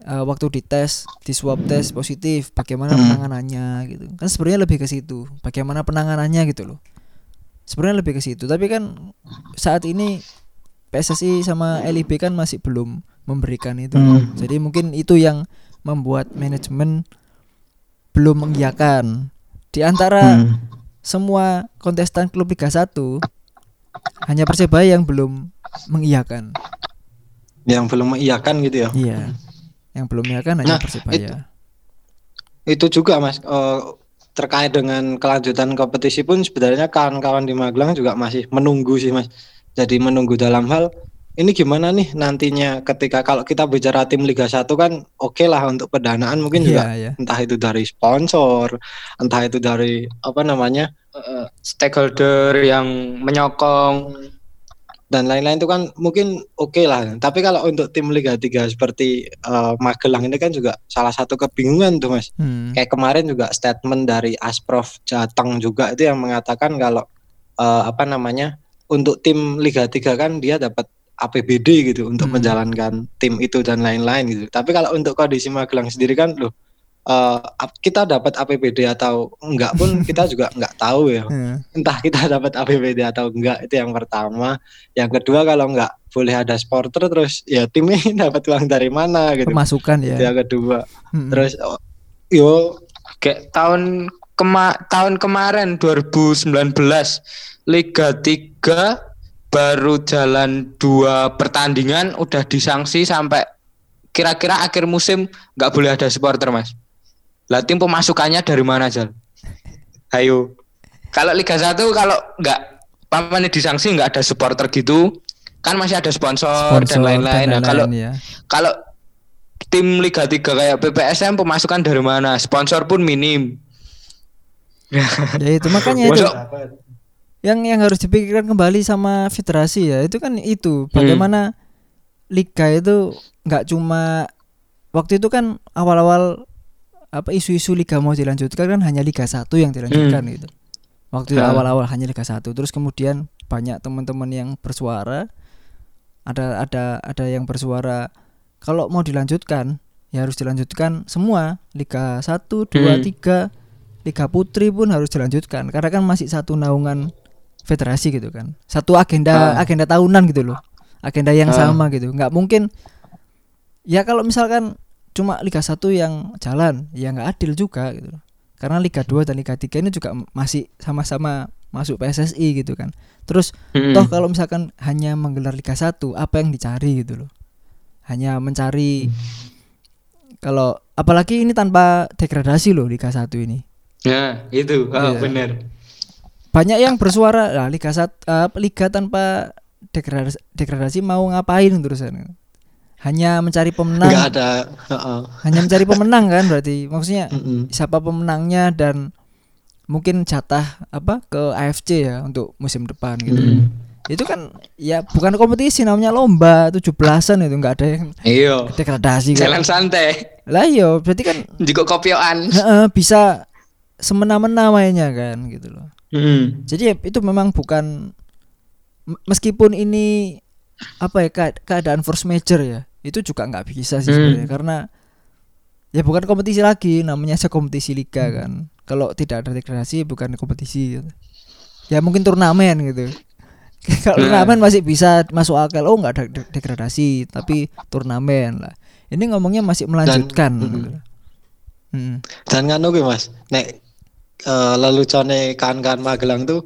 eh, waktu dites di swab tes positif bagaimana Hmm. penanganannya gitu. Kan sebenarnya lebih ke situ bagaimana penanganannya gitu loh sebenarnya lebih ke situ. Tapi kan saat ini PSSI sama LIB kan masih belum memberikan itu. Hmm. jadi mungkin itu yang membuat manajemen belum mengiyakan. Di antara Hmm. semua kontestan klub Liga 1 hanya Persebaya yang belum mengiyakan. Yang belum mengiyakan gitu ya? Iya. Yang belum mengiyakan hanya Nah, Persebaya. itu juga mas. Eh, terkait dengan kelanjutan kompetisi pun sebenarnya kawan-kawan di Magelang juga masih menunggu sih mas. Jadi menunggu dalam hal ini gimana nih nantinya ketika kalau kita bicara tim Liga 1 kan oke lah untuk pendanaan mungkin juga iya iya. entah itu dari sponsor entah itu dari apa namanya Eh, stakeholder yang menyokong dan lain-lain itu kan mungkin oke lah tapi kalau untuk tim Liga 3 seperti eh, Magelang ini kan juga salah satu kebingungan tuh mas Hmm. kayak kemarin juga statement dari Asprof Jateng juga itu yang mengatakan kalau eh, apa namanya untuk tim Liga 3 kan dia dapat APBD gitu untuk Hmm. menjalankan tim itu dan lain-lain gitu. Tapi kalau untuk kondisi Magelang sendiri kan loh eh, ap- kita dapat APBD atau enggak pun (laughs) kita juga enggak tahu ya. Hmm. Entah kita (laughs) dapat APBD atau enggak itu yang pertama. Yang kedua kalau enggak boleh ada supporter terus ya timnya (laughs) dapat uang dari mana gitu. pemasukan ya Itu yang kedua. Hmm. Terus oh, yo kayak tahun kema tahun kemarin 2019 Liga 3 baru jalan dua pertandingan udah disanksi sampai kira-kira akhir musim nggak boleh ada supporter mas. Lah tim pemasukannya dari mana Jal? Ayo. Kalau Liga 1 kalau nggak pamannya disanksi nggak ada supporter gitu kan masih ada sponsor, sponsor dan lain-lain. Nah, kalau ya. kalau tim Liga 3 kayak PPSM pemasukan dari mana? Sponsor pun minim. ya itu makanya itu yang yang harus dipikirkan kembali sama federasi ya itu kan itu bagaimana liga itu nggak cuma waktu itu kan awal-awal apa isu-isu liga mau dilanjutkan kan hanya liga satu yang dilanjutkan gitu. Waktu Ya. awal-awal hanya liga satu. Terus kemudian banyak teman-teman yang bersuara. Ada ada ada yang bersuara kalau mau dilanjutkan ya harus dilanjutkan semua. Liga 1, 2, Hmm. 3 liga putri pun harus dilanjutkan. Karena kan masih satu naungan federasi gitu kan. Satu agenda Ah. agenda tahunan gitu loh. Agenda yang Ah. sama gitu. Nggak mungkin ya kalau misalkan cuma liga 1 yang jalan ya nggak adil juga gitu loh karena liga 2 dan liga 3 ini juga masih sama-sama masuk PSSI gitu kan terus Hmm. toh kalau misalkan hanya menggelar liga 1 apa yang dicari gitu loh hanya mencari kalau apalagi ini tanpa degradasi loh liga 1 ini Nah, itu. Oh, Iya. bener. banyak yang bersuara lah liga sat, eh, liga tanpa degradasi, degradasi mau ngapain terusan hanya mencari pemenang nggak ada heeh. hanya mencari pemenang kan berarti maksudnya Mm-mm. siapa pemenangnya dan mungkin jatah apa ke AFC ya untuk musim depan gitu Mm. itu kan ya bukan kompetisi namanya lomba 17-an itu nggak ada yang Iya. degradasi Jalan kan santai. lah iya berarti kan Jika kopioan. heeh, bisa semena-mena mainnya kan gitu loh Hmm. Jadi ya, itu memang bukan meskipun ini apa ya kead- keadaan force major ya, itu juga nggak bisa sih Hmm. sebenarnya karena ya bukan kompetisi lagi, namanya sekompetisi liga kan. Kalau tidak ada degradasi bukan kompetisi. gitu. Ya mungkin turnamen gitu. (laughs) Kalau Nah. turnamen masih bisa masuk akal. Oh nggak ada de- degradasi, tapi turnamen lah. Ini ngomongnya masih melanjutkan. mm, gitu. Hmm. dan nganu gue mas nek eh, lelucone kawan-kawan Magelang tuh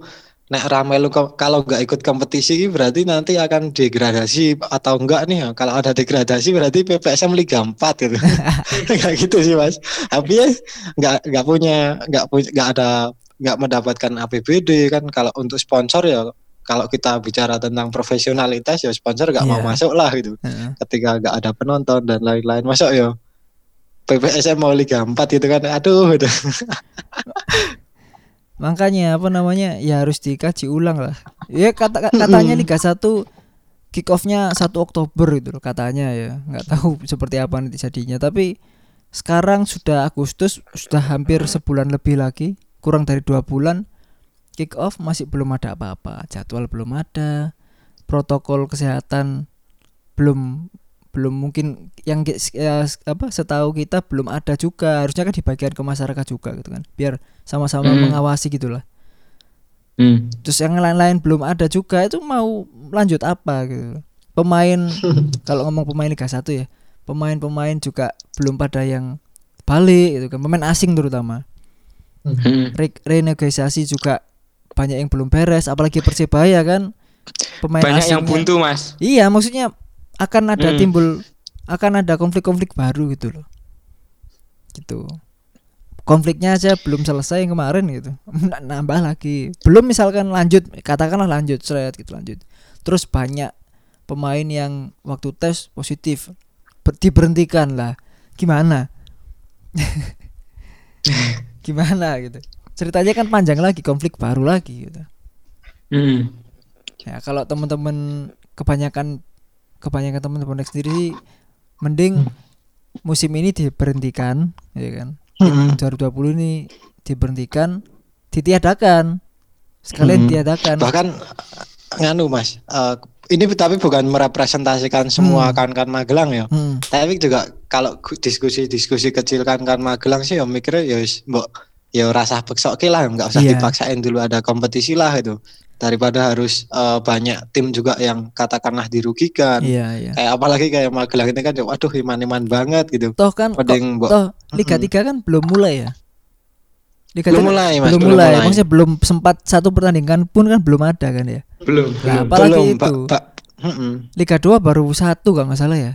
nek rame lu kalau nggak ikut kompetisi berarti nanti akan degradasi atau enggak nih ya? Kalau ada degradasi berarti PPSM Liga 4 gitu. (laughs) Nggak gitu sih mas. Tapi ya nggak nggak punya nggak punya nggak ada nggak mendapatkan APBD kan. Kalau untuk sponsor ya kalau kita bicara tentang profesionalitas ya sponsor nggak mau Iya. masuk lah gitu. Heeh. ketika nggak ada penonton dan lain-lain. Masuk ya PPSM mau Liga 4 gitu kan. Aduh gitu. (laughs) Makanya apa namanya ya harus dikaji ulang lah. Ya kata katanya Liga 1 kick off-nya 1 Oktober itu loh katanya ya. nggak tahu seperti apa nanti jadinya, tapi sekarang sudah Agustus, sudah hampir sebulan lebih lagi, kurang dari dua bulan. Kick off masih belum ada apa-apa, jadwal belum ada, protokol kesehatan belum belum mungkin yang ya, apa setahu kita belum ada juga harusnya kan dibagikan ke masyarakat juga gitu kan biar sama-sama Hmm. mengawasi gitulah Hmm. terus yang lain-lain belum ada juga itu mau lanjut apa gitu pemain (laughs) kalau ngomong pemain Liga 1 ya pemain-pemain juga belum pada yang balik gitu kan pemain asing terutama Hmm. Re- renegosiasi juga banyak yang belum beres apalagi Persebaya kan pemain Banyak yang asingnya- buntu, Mas. Iya, maksudnya akan ada Hmm. timbul akan ada konflik-konflik baru gitu loh. Gitu. Konfliknya aja belum selesai yang kemarin gitu. (laughs) Nambah lagi. Belum misalkan lanjut, katakanlah lanjut seret gitu lanjut. Terus banyak pemain yang waktu tes positif ber- diberhentikan lah. Gimana? (laughs) Gimana gitu. Ceritanya kan panjang lagi, konflik baru lagi gitu. Hmm. Ya kalau teman-teman kebanyakan kebanyakan teman-teman sendiri sih mending musim ini diberhentikan ya kan. Mm-mm. 2020 ini diberhentikan, ditiadakan. Sekalian Hmm. tiadakan. bahkan nganu mas eh, ini tapi bukan merepresentasikan semua Hmm. kawan-kawan Magelang ya Hmm. tapi juga kalau diskusi-diskusi kecil kawan-kawan Magelang sih ya mikirnya ya mbok ya rasa beksa oke lah nggak usah Iya. dipaksain dulu ada kompetisi lah itu daripada harus eh, banyak tim juga yang katakanlah dirugikan Iya, iya. kayak apalagi kayak Magelang ini kan waduh iman-iman banget gitu Toh kan mending mbok toh Liga. 3 kan belum mulai ya. Liga belum 3 mulai mas belum mulai. Maksudnya belum sempat satu pertandingan pun kan belum ada kan ya. Belum. Nah, belum. apalagi belum itu. Pak- Pak. Mm-mm. Liga 2 baru satu kalau nggak salah ya.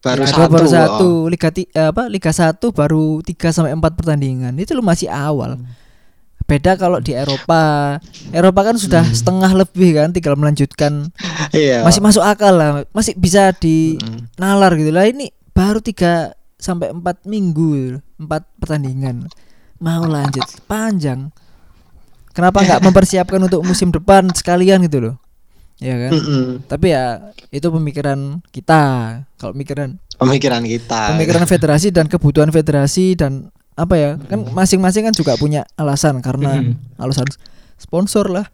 Baru Liga satu, 2 baru oh. satu, Liga ti, eh, apa Liga 1 baru 3 sampai 4 pertandingan. Itu lu masih awal. Beda kalau di Eropa. Eropa kan sudah Hmm. setengah lebih kan tinggal melanjutkan. (laughs) iya Masih masuk akal lah. Masih bisa di Mm. nalar gitu lah. Ini baru 3 sampai 4 minggu, 4 pertandingan. Mau lanjut panjang. Kenapa nggak (laughs) mempersiapkan untuk musim depan sekalian gitu loh? Ya kan? Mm-mm. Tapi ya itu pemikiran kita. Kalau pemikiran pemikiran kita pemikiran federasi dan kebutuhan federasi dan apa ya kan masing-masing kan juga punya alasan karena Mm. alasan sponsor lah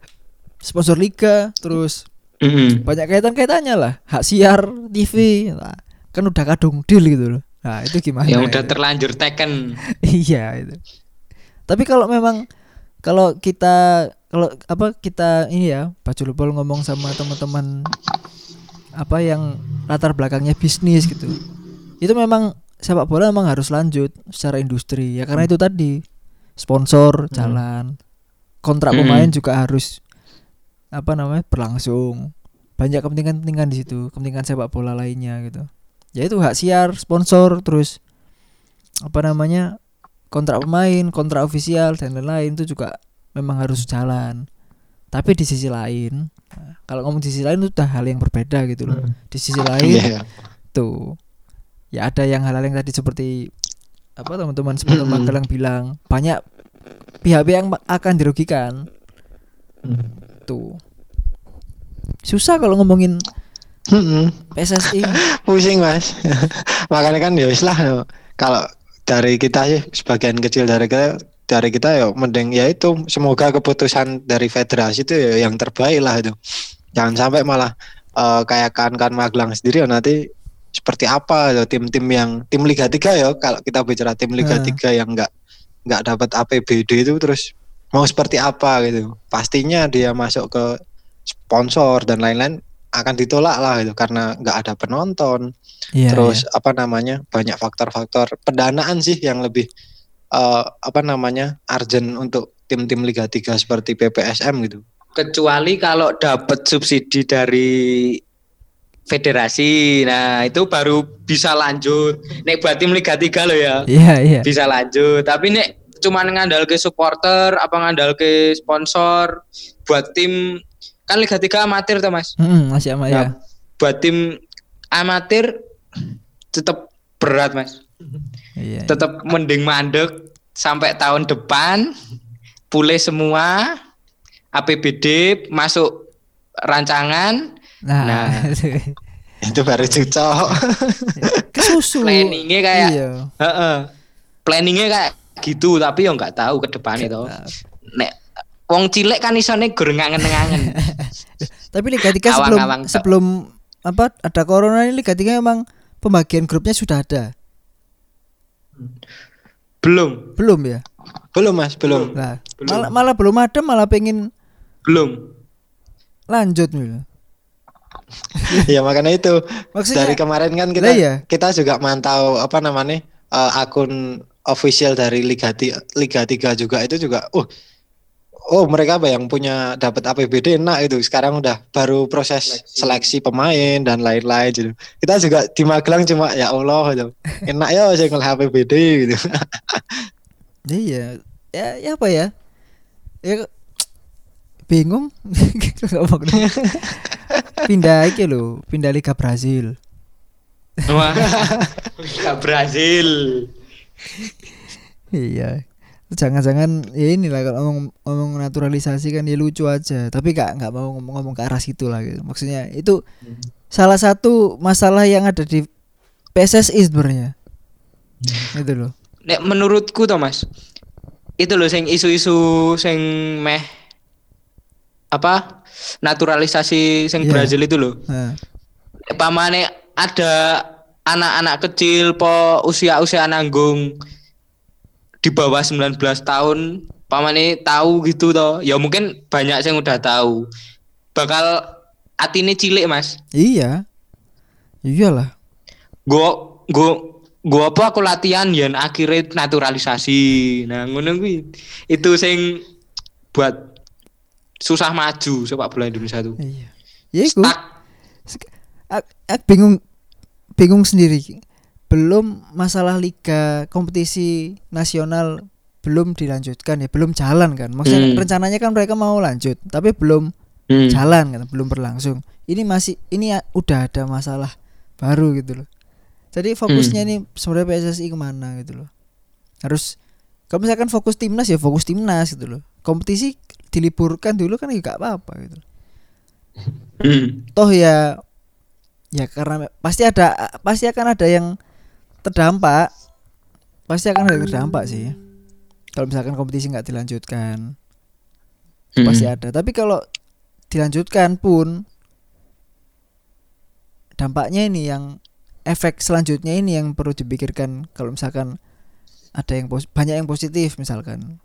sponsor liga terus Hmm. banyak kaitan-kaitannya lah hak siar TV lah. kan udah kadung deal gitu loh nah itu gimana Yang udah itu? terlanjur taken. (laughs) iya itu tapi kalau memang kalau kita kalau apa kita ini ya Pak Julupol ngomong sama teman-teman apa yang latar belakangnya bisnis gitu. Itu memang sepak bola memang harus lanjut secara industri. Ya karena itu tadi sponsor jalan kontrak Hmm. pemain juga harus apa namanya berlangsung. Banyak kepentingan-kepentingan di situ kepentingan sepak bola lainnya gitu. Ya itu hak siar sponsor terus apa namanya kontrak pemain kontrak ofisial dan lain-lain itu juga memang harus jalan. Tapi di sisi lain kalau ngomong di sisi lain itu udah hal yang berbeda gitu loh. Di sisi lain Iya. tuh ya ada yang hal-hal yang tadi seperti apa teman-teman seperti Mm-mm. Magelang bilang banyak pihak-pihak yang akan dirugikan. Tuh. Susah kalau ngomongin Mm-mm. PSSI (laughs) pusing mas. (laughs) Makanya kan ya wis lah kalau dari kita sih sebagian kecil dari kita dari kita ya mending ya itu semoga keputusan dari federasi itu ya yang terbaik lah itu. Jangan sampai malah eh, kayak kan kan Magelang sendiri ya nanti seperti apa ya tim-tim yang tim Liga 3 ya kalau kita bicara tim Liga Hmm. 3 yang enggak nggak dapat APBD itu terus mau seperti apa gitu. Pastinya dia masuk ke sponsor dan lain-lain akan ditolak lah gitu karena nggak ada penonton. Iya, terus apa namanya banyak faktor-faktor pendanaan sih yang lebih eh, apa namanya urgent untuk tim-tim Liga 3 seperti PPSM gitu Kecuali kalau dapat subsidi dari federasi. Nah, itu baru bisa lanjut. Nek buat tim Liga 3 loh ya. iya iya Bisa lanjut. Tapi nek cuma ngandal ke supporter, apa ngandal ke sponsor buat tim kan Liga 3 amatir tuh Mas. Mm-mm, masih sama ya Nah, buat tim amatir tetap berat Mas. Iya, iya. tetap mending mandek sampai tahun depan pulih semua APBD masuk rancangan Nah, Nah. (laughs) itu baru cocok kesusu. Planningnya kayak Iya. Heeh. Planningnya kayak gitu tapi yo nggak tahu ke depan itu. Nek wong cilik kan isone gur ngangen-ngangen. (laughs) Tapi Liga 3 sebelum sebelum apa ada corona ini Liga 3 memang pembagian grupnya sudah ada. Belum, Belum ya? belum mas belum Nah, Belum. malah malah belum ada malah pengen belum. lanjut nih. (laughs) ya makanya itu Maksudnya dari kemarin kan kita Lah iya. kita juga mantau apa namanya eh, akun official dari Liga Liga 3 juga itu juga uh oh mereka apa yang punya dapat APBD enak itu sekarang udah baru proses seleksi pemain dan lain-lain gitu. Kita juga di Magelang cuma ya Allah gitu. Enak ya saya ngel APBD gitu. (laughs) Iya, ya, ya apa ya? Ya bingung (laughs) pindah iki lho, pindah Liga Brazil. Wah. (laughs) Liga Brazil. Iya. Jangan-jangan ya inilah kalau ngomong, ngomong naturalisasi kan ya lucu aja, tapi gak nggak mau ngomong-ngomong ke arah situ lah gitu. Maksudnya itu salah satu masalah yang ada di PSSI sebenarnya. Itu loh. Nek menurutku Thomas, itu loh sing isu-isu sing meh apa naturalisasi sing Iya. Brazil itu loh. Nek Pamane ada anak-anak kecil po usia-usia nanggung di bawah 19 tahun pamane tahu gitu toh. Ya mungkin banyak yang udah tahu. Bakal atine cilik, Mas. iya. Iyalah. Gua gua gua apa aku latihan yen akhirnya naturalisasi. Nah, ngono kuwi. Itu sing buat susah maju sepak bola Indonesia tuh. Iya. Ya iku. Stuck. Ak- ak bingung bingung sendiri. Belum masalah liga kompetisi nasional belum dilanjutkan ya, belum jalan kan. Maksudnya Hmm. rencananya kan mereka mau lanjut, tapi belum Hmm. jalan kan, belum berlangsung. Ini masih ini ya, udah ada masalah baru gitu loh. Jadi fokusnya Hmm. ini sebenarnya PSSI ke mana gitu loh. Harus kalau misalkan fokus timnas ya fokus timnas gitu loh. Kompetisi diliburkan dulu kan ya gak apa-apa gitu. Hmm. Toh ya ya karena pasti ada pasti akan ada yang terdampak. Pasti akan ada terdampak sih. Kalau misalkan kompetisi nggak dilanjutkan pasti Hmm. ada. Tapi kalau dilanjutkan pun dampaknya ini yang efek selanjutnya ini yang perlu dipikirkan kalau misalkan ada yang pos- banyak yang positif misalkan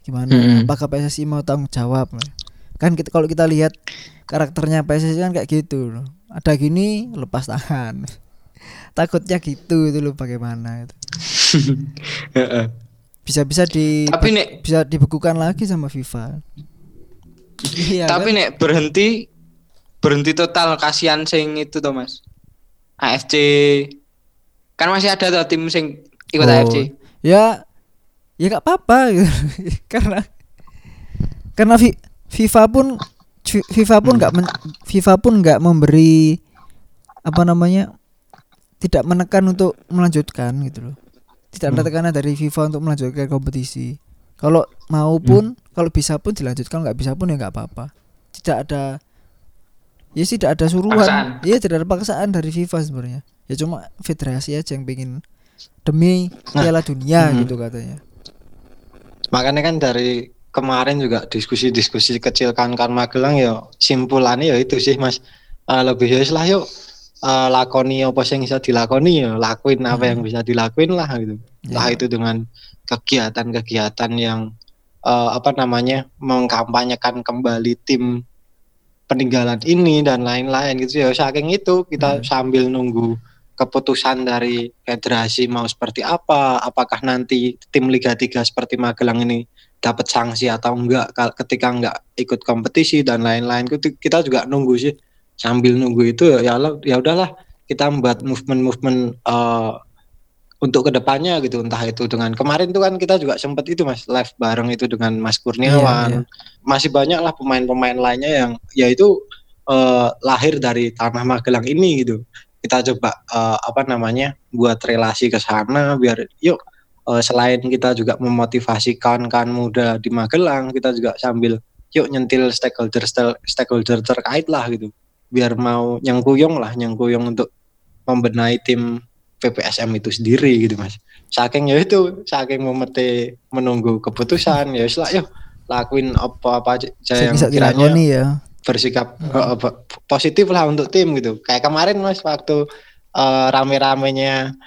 gimana Mm-mm. apakah PSSI mau tanggung jawab kan kita kalau kita lihat karakternya PSSI kan kayak gitu loh. ada gini lepas tangan (laughs) takutnya gitu itu loh bagaimana itu (laughs) bisa-bisa di Tapi nek bisa dibekukan lagi sama FIFA iya (laughs) tapi kan? nek berhenti berhenti total kasihan sing itu toh Mas. AFC kan masih ada tuh tim sing ikut Oh, AFC. ya ya gak apa-apa gitu. karena karena fi- FIFA pun fi- FIFA pun nggak FIFA pun nggak memberi apa namanya tidak menekan untuk melanjutkan gitu loh. Tidak ada Hmm. tekanan dari FIFA untuk melanjutkan kompetisi. Kalau mau pun kalau bisa pun dilanjutkan nggak bisa pun ya nggak apa-apa. Tidak ada ya sih tidak ada Paksaan. suruhan iya tidak ada paksaan dari FIFA sebenarnya. Ya cuma federasi aja yang pengen demi Piala Dunia hmm. gitu katanya. Makanya kan dari kemarin juga diskusi-diskusi kecil kan kan Magelang ya simpulannya ya itu sih Mas. Eh, lebih ya lah yuk eh, lakoni apa yang bisa dilakoni ya lakuin apa Hmm. yang bisa dilakuin lah gitu. Entah Ya. itu dengan kegiatan-kegiatan yang eh, apa namanya mengkampanyekan kembali tim peninggalan ini dan lain-lain gitu ya saking itu kita Hmm. sambil nunggu keputusan dari federasi mau seperti apa apakah nanti tim Liga 3 seperti Magelang ini dapat sanksi atau enggak ketika enggak ikut kompetisi dan lain-lain Itu kita juga nunggu sih sambil nunggu itu ya ya udahlah kita membuat movement-movement eh, untuk ke depannya gitu. Entah itu dengan kemarin itu kan kita juga sempat itu mas live bareng itu dengan Mas Kurniawan. Iya, masih banyak lah pemain-pemain lainnya yang yaitu eh, lahir dari tanah Magelang ini gitu. Kita coba eh, apa namanya buat relasi ke sana biar yuk selain kita juga memotivasi kawan-kawan muda di Magelang kita juga sambil yuk nyentil stakeholder stakeholder terkait lah gitu biar mau nyengkuyung lah nyengkuyung untuk membenahi tim PPSM itu sendiri gitu mas saking ya itu saking memete menunggu keputusan ya lah yuk lakuin apa-apa aja Saya yang bisa kiranya ya. bersikap eh, apa, positif lah untuk tim gitu. Kayak kemarin Mas waktu eh, rame-ramenya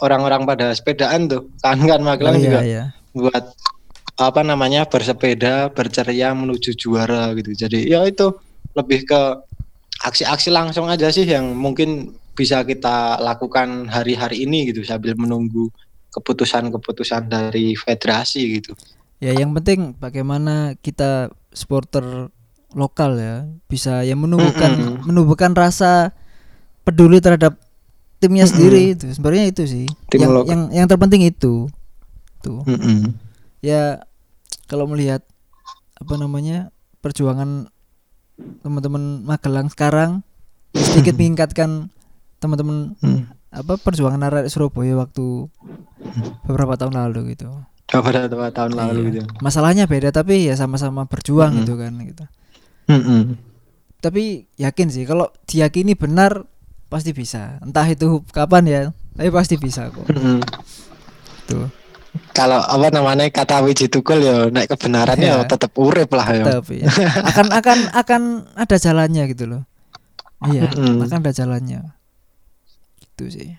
orang-orang pada sepedaan tuh, kan kan Magelang Oh, iya, juga iya. buat apa namanya bersepeda berceria menuju juara gitu. Jadi ya itu lebih ke aksi-aksi langsung aja sih yang mungkin bisa kita lakukan hari-hari ini gitu sambil menunggu keputusan-keputusan dari federasi gitu. Ya yang penting bagaimana kita supporter lokal ya bisa ya menumbuhkan Mm-mm. menumbuhkan rasa peduli terhadap timnya Mm-mm. sendiri itu sebenarnya itu sih Tim yang, lokal. yang yang terpenting itu tuh Mm-mm. ya kalau melihat apa namanya perjuangan teman-teman Magelang sekarang sedikit (clears throat) meningkatkan teman-teman Mm. apa perjuangan arek Surabaya waktu beberapa tahun lalu gitu Pada dua tahun lalu Iya. gitu. masalahnya beda tapi ya sama-sama berjuang Mm-mm. gitu kan gitu Mm-mm. tapi yakin sih kalau diyakini benar pasti bisa entah itu kapan ya tapi pasti bisa kok Mm-mm. tuh Kalau apa namanya kata Wiji Tukul ya naik kebenaran ya Iya. tetap urip lah ya. tapi akan akan akan ada jalannya gitu loh iya Mm-mm. akan ada jalannya gitu sih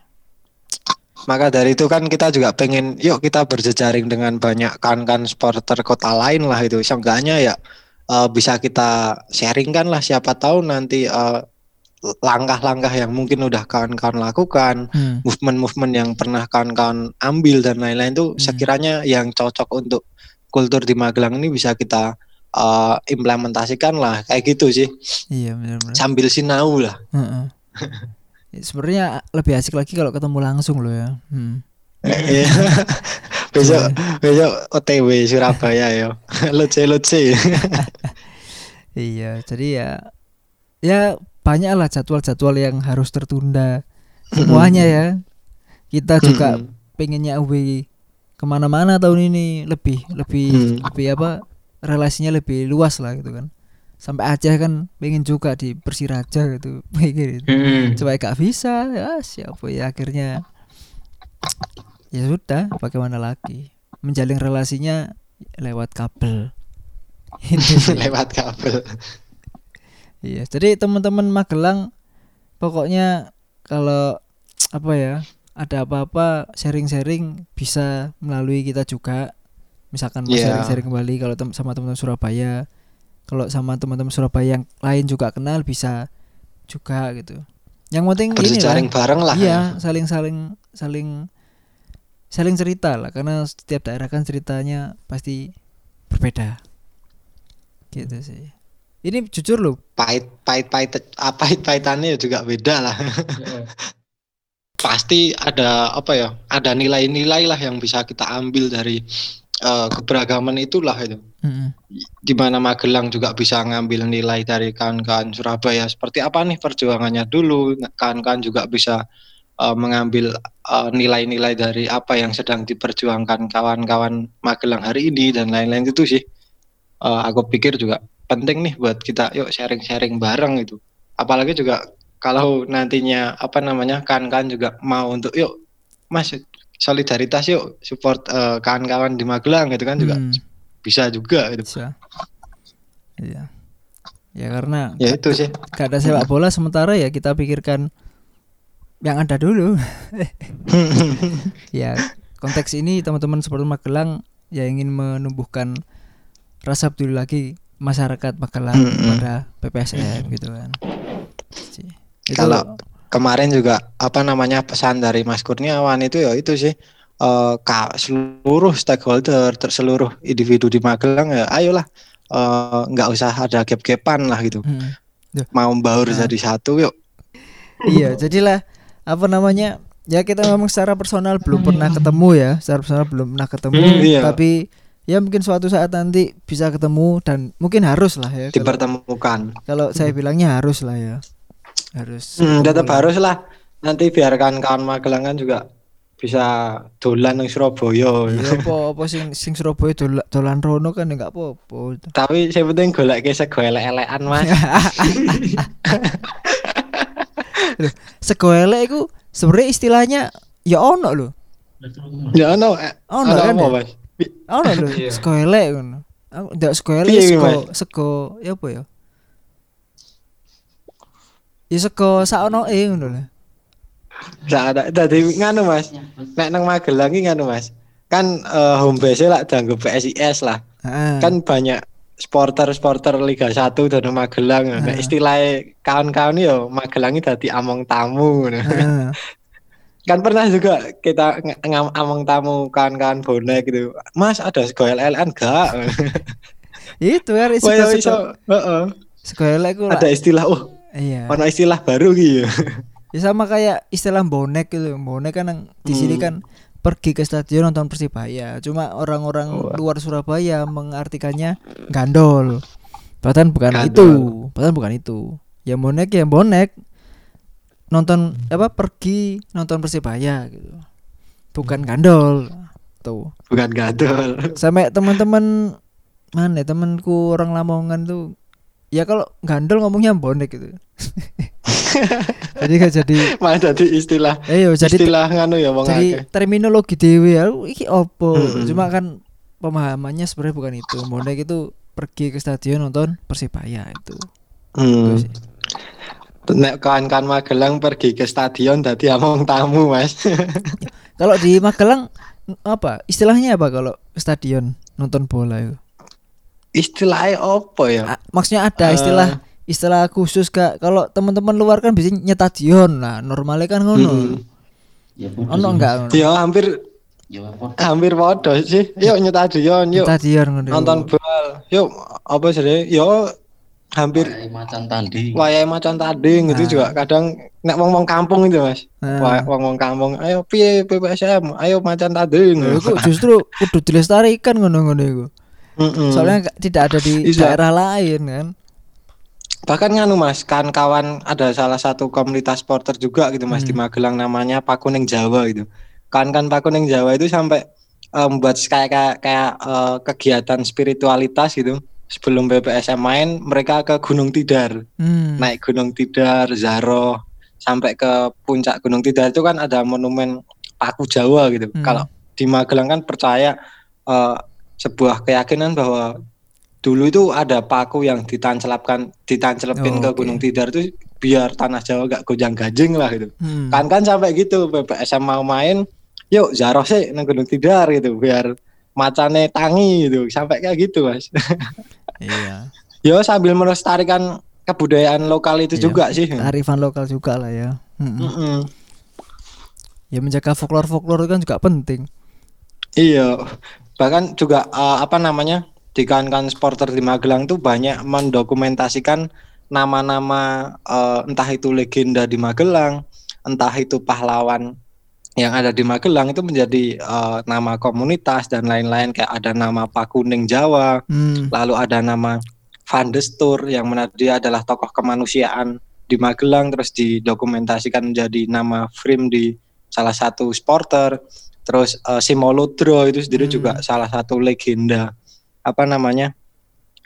Maka dari itu kan kita juga pengen yuk kita berjejaring dengan banyak kan-kan supporter kota lain lah itu. Seenggaknya ya eh, bisa kita sharingkan lah siapa tahu nanti eh, langkah-langkah yang mungkin udah kawan-kawan lakukan, Hmm. movement-movement yang pernah kawan-kawan ambil dan lain-lain itu Hmm. sekiranya yang cocok untuk kultur di Magelang ini bisa kita eh, implementasikan lah kayak gitu sih iya benar-benar sambil sinau lah. Heeh. Ya, sebenarnya lebih asik lagi kalau ketemu langsung loh ya hmm. Iya. (laughs) besok besok OTW Surabaya ya. (laughs) Lucu lucu. (laughs) iya jadi ya ya banyak lah jadwal-jadwal yang harus tertunda. Semuanya ya. Kita juga pengennya away ke mana-mana tahun ini lebih lebih lebih apa relasinya lebih luas lah gitu kan. Sampai Aceh kan pengen juga di Persiraja gitu. Pengen gitu. Coba gak bisa ya siapa ya akhirnya? Ya sudah bagaimana lagi? Menjalin relasinya lewat kabel. (laughs) Lewat kabel. Iya, jadi teman-teman Magelang pokoknya kalau apa ya, ada apa-apa sharing-sharing bisa melalui kita juga. Misalkan mau Iya. sharing-sharing kembali kalau tem- sama teman-teman Surabaya. Kalau sama teman-teman Surabaya yang lain juga kenal bisa juga gitu. Yang penting ini lah. Berjejaring bareng lah. Iya, saling-saling saling saling cerita lah karena setiap daerah kan ceritanya pasti berbeda. Gitu sih. Ini jujur loh, Pahit pahit pahit apa pahit pahitannya juga beda lah. Pasti ada apa ya? Ada nilai-nilai lah yang bisa kita ambil dari eh, keberagaman itulah itu. Mm-mm. di mana Magelang juga bisa ngambil nilai dari kawan-kawan Surabaya seperti apa nih perjuangannya dulu kawan-kawan juga bisa eh, mengambil eh, nilai-nilai dari apa yang sedang diperjuangkan kawan-kawan Magelang hari ini dan lain-lain itu sih Eh, aku pikir juga penting nih buat kita yuk sharing-sharing bareng itu apalagi juga kalau nantinya apa namanya kawan-kawan juga mau untuk yuk Mas solidaritas yuk support eh, kawan-kawan di Magelang gitu kan juga Hmm, bisa juga gitu bisa. Iya. Ya karena ya itu sih gak ada sepak bola sementara ya kita pikirkan yang ada dulu. (laughs) ya konteks ini teman-teman seperti Magelang ya ingin menumbuhkan rasa peduli lagi masyarakat Magelang Mm-mm. kepada PPSM gitu kan. Itu- Kalau kemarin juga apa namanya pesan dari Mas Kurniawan itu ya itu sih eh, ka- seluruh stakeholder ter- seluruh individu di Magelang ya ayolah eh, nggak usah ada gap-gapan lah gitu Mm. mau baur Nah. jadi satu yuk iya, jadilah apa namanya? Ya kita memang secara personal belum pernah ketemu ya, secara personal belum pernah ketemu, Hmm, iya. tapi ya mungkin suatu saat nanti bisa ketemu dan mungkin harus lah ya. Dipertemukan kalau saya bilangnya harus lah ya. Harus. Hmm, tetap lah. harus lah nanti biarkan kawan Magelang kan juga bisa dolan nang Surabaya. Iya apa apa sing sing Surabaya dolan, dolan rono kan ya enggak apa-apa. Tapi saya penting golek sego elek-elekan Mas. Sego elek iku sebenarnya istilahnya ya ono lho. ya ono eh, Ono ono kan apa, ya? Mas? Ono lho Iya. sego elek ngono. Aku ndak sego elek Piye, sego Mas? sego ya apa ya? Ya sego saono e ngono lho. Ada dadi nganu Mas. Nek nang Magelang iki nganu Mas. Kan eh, home base lah dianggo PSIS lah. Heeh. Kan banyak sporter-sporter Liga 1 dan Magelang. Nek istilahnya kawan-kawan yo Magelang iki dadi among tamu ngono. (laughs) Kan pernah juga kita nge- ngam- among tamu kawan-kawan bonek gitu. Mas ada sego LLN gak? (laughs) Itu ya sego ya sego iso. Heeh. sego ku Ada lah. istilah oh, Iya. ono istilah baru gitu. (laughs) Ya sama kayak istilah bonek gitu. Bonek kan yang di sini Hmm. kan pergi ke stadion nonton Persibaya. Cuma orang-orang Wah. luar Surabaya mengartikannya gandol. Padahal bukan Gandol. itu. Padahal bukan itu. Ya bonek ya bonek. Nonton apa pergi nonton Persibaya gitu. Bukan gandol. Tuh. Bukan gadol. Sampai teman-teman mana ya, temanku orang Lamongan tuh ya kalau gandol ngomongnya bonek gitu. (laughs) jadi gak jadi Malah jadi istilah Eh yo jadi istilah nganu ya wong jadi akeh. terminologi dewe ya iki opo Mm-mm. cuma kan pemahamannya sebenarnya bukan itu bonek itu pergi ke stadion nonton persibaya itu Hmm. Itu. Nek kawan-kawan Magelang pergi ke stadion dadi among tamu, Mas. (laughs) kalau di Magelang apa istilahnya apa kalau ke stadion nonton bola itu Istilahnya apa ya? A- maksudnya ada Eh. istilah istilah khusus gak kalau teman-teman luar kan bisa nyetadion nah normalnya kan ngono Hmm. Ya, ono enggak Ya hampir Ya, hampir podo sih. Yuk nyetadion, yuk nyetadion ngono nonton bal. Yuk apa sih? Yo hampir Kayak macan tanding. wayahe macan tanding Nah. itu juga kadang nek wong-wong kampung itu, Mas. Nah. Wah, wong-wong kampung, ayo piye PPSM, ayo macan tanding. Lho, iku justru kudu dilestarikan ngono-ngono iku Mm-mm. soalnya nggak- tidak ada di Iya. daerah lain kan bahkan nganu mas kan kawan ada salah satu komunitas porter juga gitu mas Hmm. di Magelang namanya Pakuning Jawa gitu kan kan Pakuning Jawa itu sampai eh, membuat kayak kayak, kayak eh, kegiatan spiritualitas gitu sebelum BPSM main mereka ke Gunung Tidar Hmm. naik Gunung Tidar Zaro sampai ke puncak Gunung Tidar itu kan ada monumen Paku Jawa gitu Hmm. kalau di Magelang kan percaya eh, sebuah keyakinan bahwa dulu itu ada paku yang ditancelapkan ditancelepin Oh, ke oke. Gunung Tidar itu biar tanah Jawa gak gojang gajing lah gitu. Hmm. Kan kan sampai gitu BPSM mau main, yuk Zaro sih nang Gunung Tidar gitu biar macane tangi gitu. Sampai kayak gitu, Mas. (laughs) Iya. (laughs) Yo sambil melestarikan kebudayaan lokal itu Iya. juga sih. Kearifan lokal juga lah ya. Mm-mm. Mm-mm. Ya menjaga folklore folklore itu kan juga penting. Iya, bahkan juga eh, apa namanya di kawan-kawan supporter di Magelang tuh banyak mendokumentasikan nama-nama eh, entah itu legenda di Magelang, entah itu pahlawan yang ada di Magelang itu menjadi eh, nama komunitas dan lain-lain kayak ada nama Pak Kuning Jawa, Hmm. lalu ada nama Van de Stoor yang mana dia adalah tokoh kemanusiaan di Magelang terus didokumentasikan menjadi nama frame di salah satu supporter terus eh, Simoludro itu sendiri Hmm. juga salah satu legenda apa namanya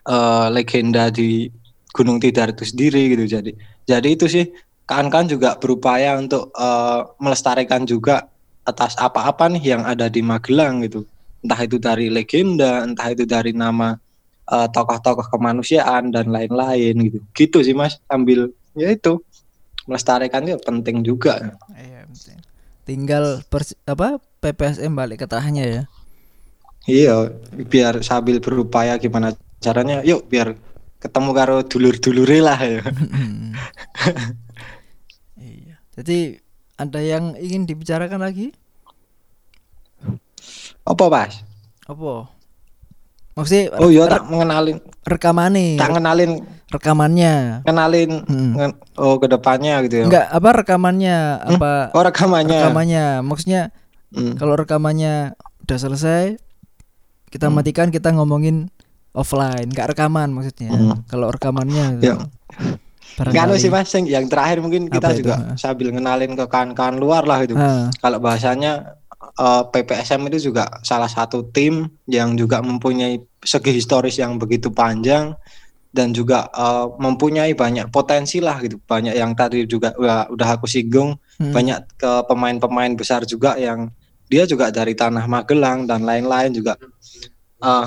eh, legenda di Gunung Tidar itu sendiri gitu jadi jadi itu sih kan-kan juga berupaya untuk eh, melestarikan juga atas apa-apa nih yang ada di Magelang gitu entah itu dari legenda entah itu dari nama eh, tokoh-tokoh kemanusiaan dan lain-lain gitu gitu sih mas sambil ya itu melestarikan itu penting juga Iya, penting. Tinggal pers- apa PPSM balik ke tanahnya ya. iya biar sambil berupaya gimana caranya yuk biar ketemu karo dulur-dulure lah ya iya. (laughs) Jadi ada yang ingin dibicarakan lagi? apa mas Apa? Maksudnya oh iya tak mengenalin rekamannya, tak ngenalin rekamannya. kenalin Hmm. ngen- oh ke depannya gitu ya Enggak, apa rekamannya? Apa oh rekamannya rekamannya? Maksudnya Hmm. kalau rekamannya udah selesai kita Hmm. matikan kita ngomongin offline nggak rekaman maksudnya Hmm. kalau rekamannya Ya. Anu sih mas yang, yang terakhir mungkin kita Apa itu, juga Mas? sambil ngenalin ke kawan-kawan luar lah Ah, kalau bahasanya eh, PPSM itu juga salah satu tim yang juga mempunyai segi historis yang begitu panjang dan juga eh, mempunyai banyak potensi lah gitu. Banyak yang tadi juga udah, udah aku singgung, Hmm. banyak ke pemain-pemain besar juga yang dia juga dari tanah Magelang dan lain-lain juga. Eh,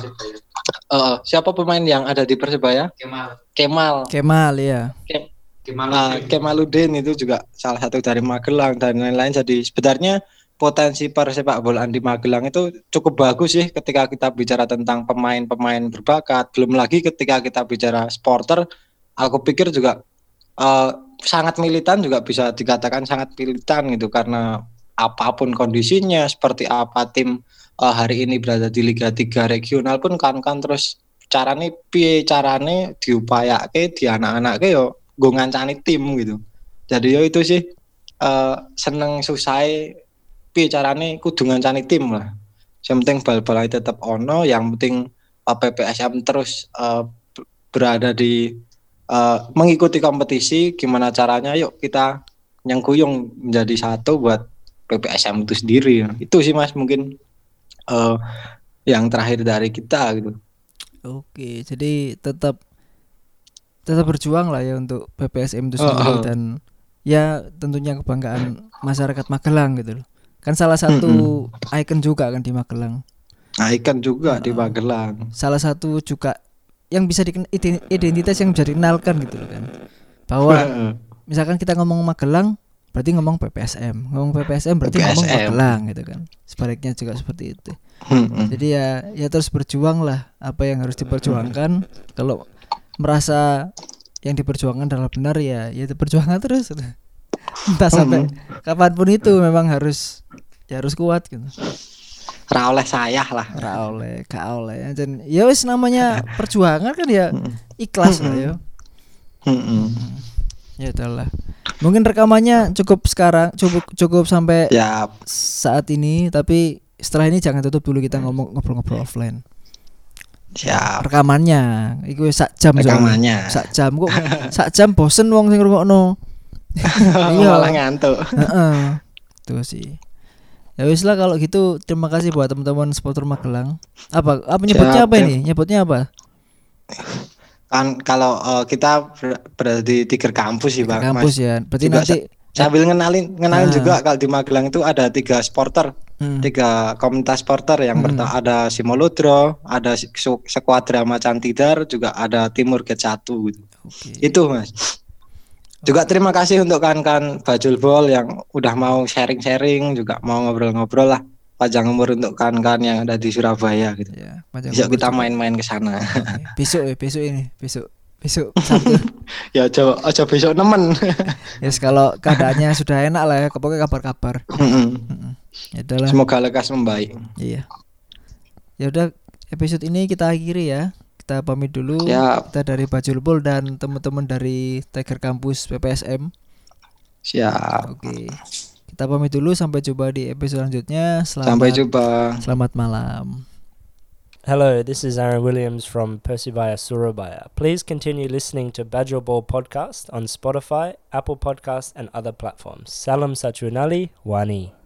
eh, siapa pemain yang ada di Persebaya? Kemal. Kemal. Kemal ya. Kemal. Nah, Kemaluddin itu juga salah satu dari Magelang dan lain-lain. Jadi sebenarnya potensi persepak bolaan di Magelang itu cukup bagus sih ketika kita bicara tentang pemain-pemain berbakat. Belum lagi ketika kita bicara supporter, aku pikir juga eh, sangat militan juga bisa dikatakan sangat militan gitu karena apa pun kondisinya, seperti apa tim eh, hari ini berada di Liga 3 regional pun kan kan terus carane piye? Carane diupayake di anak-anak yo gue ngancani tim gitu. Jadi yo itu sih eh seneng susah piye carane? Kudu ngancani tim lah. Yang penting bal-balan tetap ono yang penting eh, PPSM terus ber- berada di eh, mengikuti kompetisi gimana caranya yuk kita yang kuyung menjadi satu buat PPSM itu sendiri. Itu sih mas mungkin eh yang terakhir dari kita gitu Oke, jadi tetap tetap berjuang lah ya untuk PPSM itu Oh, sendiri oh. dan ya tentunya kebanggaan masyarakat Magelang gitu loh. Kan salah satu ikon juga kan di Magelang. Ikan juga di Oh. Magelang. Salah satu juga yang bisa diken iden- identitas yang bisa dikenalkan gitu loh kan. Bahwa (laughs) misalkan kita ngomong Magelang berarti ngomong PPSM, ngomong PPSM berarti ngomong PPSM. Magelang gitu kan. Sebaliknya juga seperti itu. Hmm, Jadi ya ya terus berjuang lah apa yang harus diperjuangkan. Kalau merasa yang diperjuangkan adalah benar ya ya diperjuangkan terus. (laughs) Entah sampai kapan pun itu memang harus ya harus kuat gitu. Ra oleh saya lah. Ora oleh. Dan ya wis namanya perjuangan kan ya ikhlas lah ya. Ya udahlah. Mungkin rekamannya cukup sekarang, cukup cukup sampai Ya, saat ini tapi setelah ini jangan tutup dulu kita ngomong ngobrol-ngobrol offline. siap. Rekamannya iku wis sak jam soalnya. Rekamannya. sak jam kok (laughs) sak jam bosen wong sing ngrungokno (laughs) Iya. Malah ngantuk. heeh tuh sih ya wis lah kalau gitu terima kasih buat teman-teman supporter Magelang apa apa nyebutnya Siap, apa ini nyebutnya apa Kan kalau eh, kita ber- berada di tiga kampus sih, Bang. kampus Mas. ya berarti Juga nanti Sambil ngenalin ngenalin Ah. juga kalau di Magelang itu ada tiga supporter, Hmm. tiga komunitas supporter yang Hmm. pertama ada Simoludro, ada Sekuadra Macan Tidar, juga ada Timur Gate 1 gitu. Oke. Itu Mas. Juga terima kasih untuk kan-kan Bajul Bol yang udah mau sharing-sharing, juga mau ngobrol-ngobrol lah. Panjang umur untuk kan-kan yang ada di Surabaya gitu. ya Besok kita main-main ke sana. (laughs) Besok ya besok ini besok besok Sabtu (laughs) ya aja aja besok nemen. (laughs) yes kalau keadaannya sudah enak lah ya pokoknya kabar-kabar ya Semoga lekas membaik. Iya. Ya udah episode ini kita akhiri ya. Kita pamit dulu. Siap. Kita dari Bajul Bol dan teman-teman dari Tiger Campus PPSM. Siap. Oke. Kita pamit dulu sampai jumpa di episode selanjutnya. Selamat Sampai jumpa. Selamat malam. Hello, this is Aaron Williams from Persebaya Surabaya. Please continue listening to Badger Ball Podcast on Spotify, Apple Podcast, and other platforms. Salam Sachunali, Wani.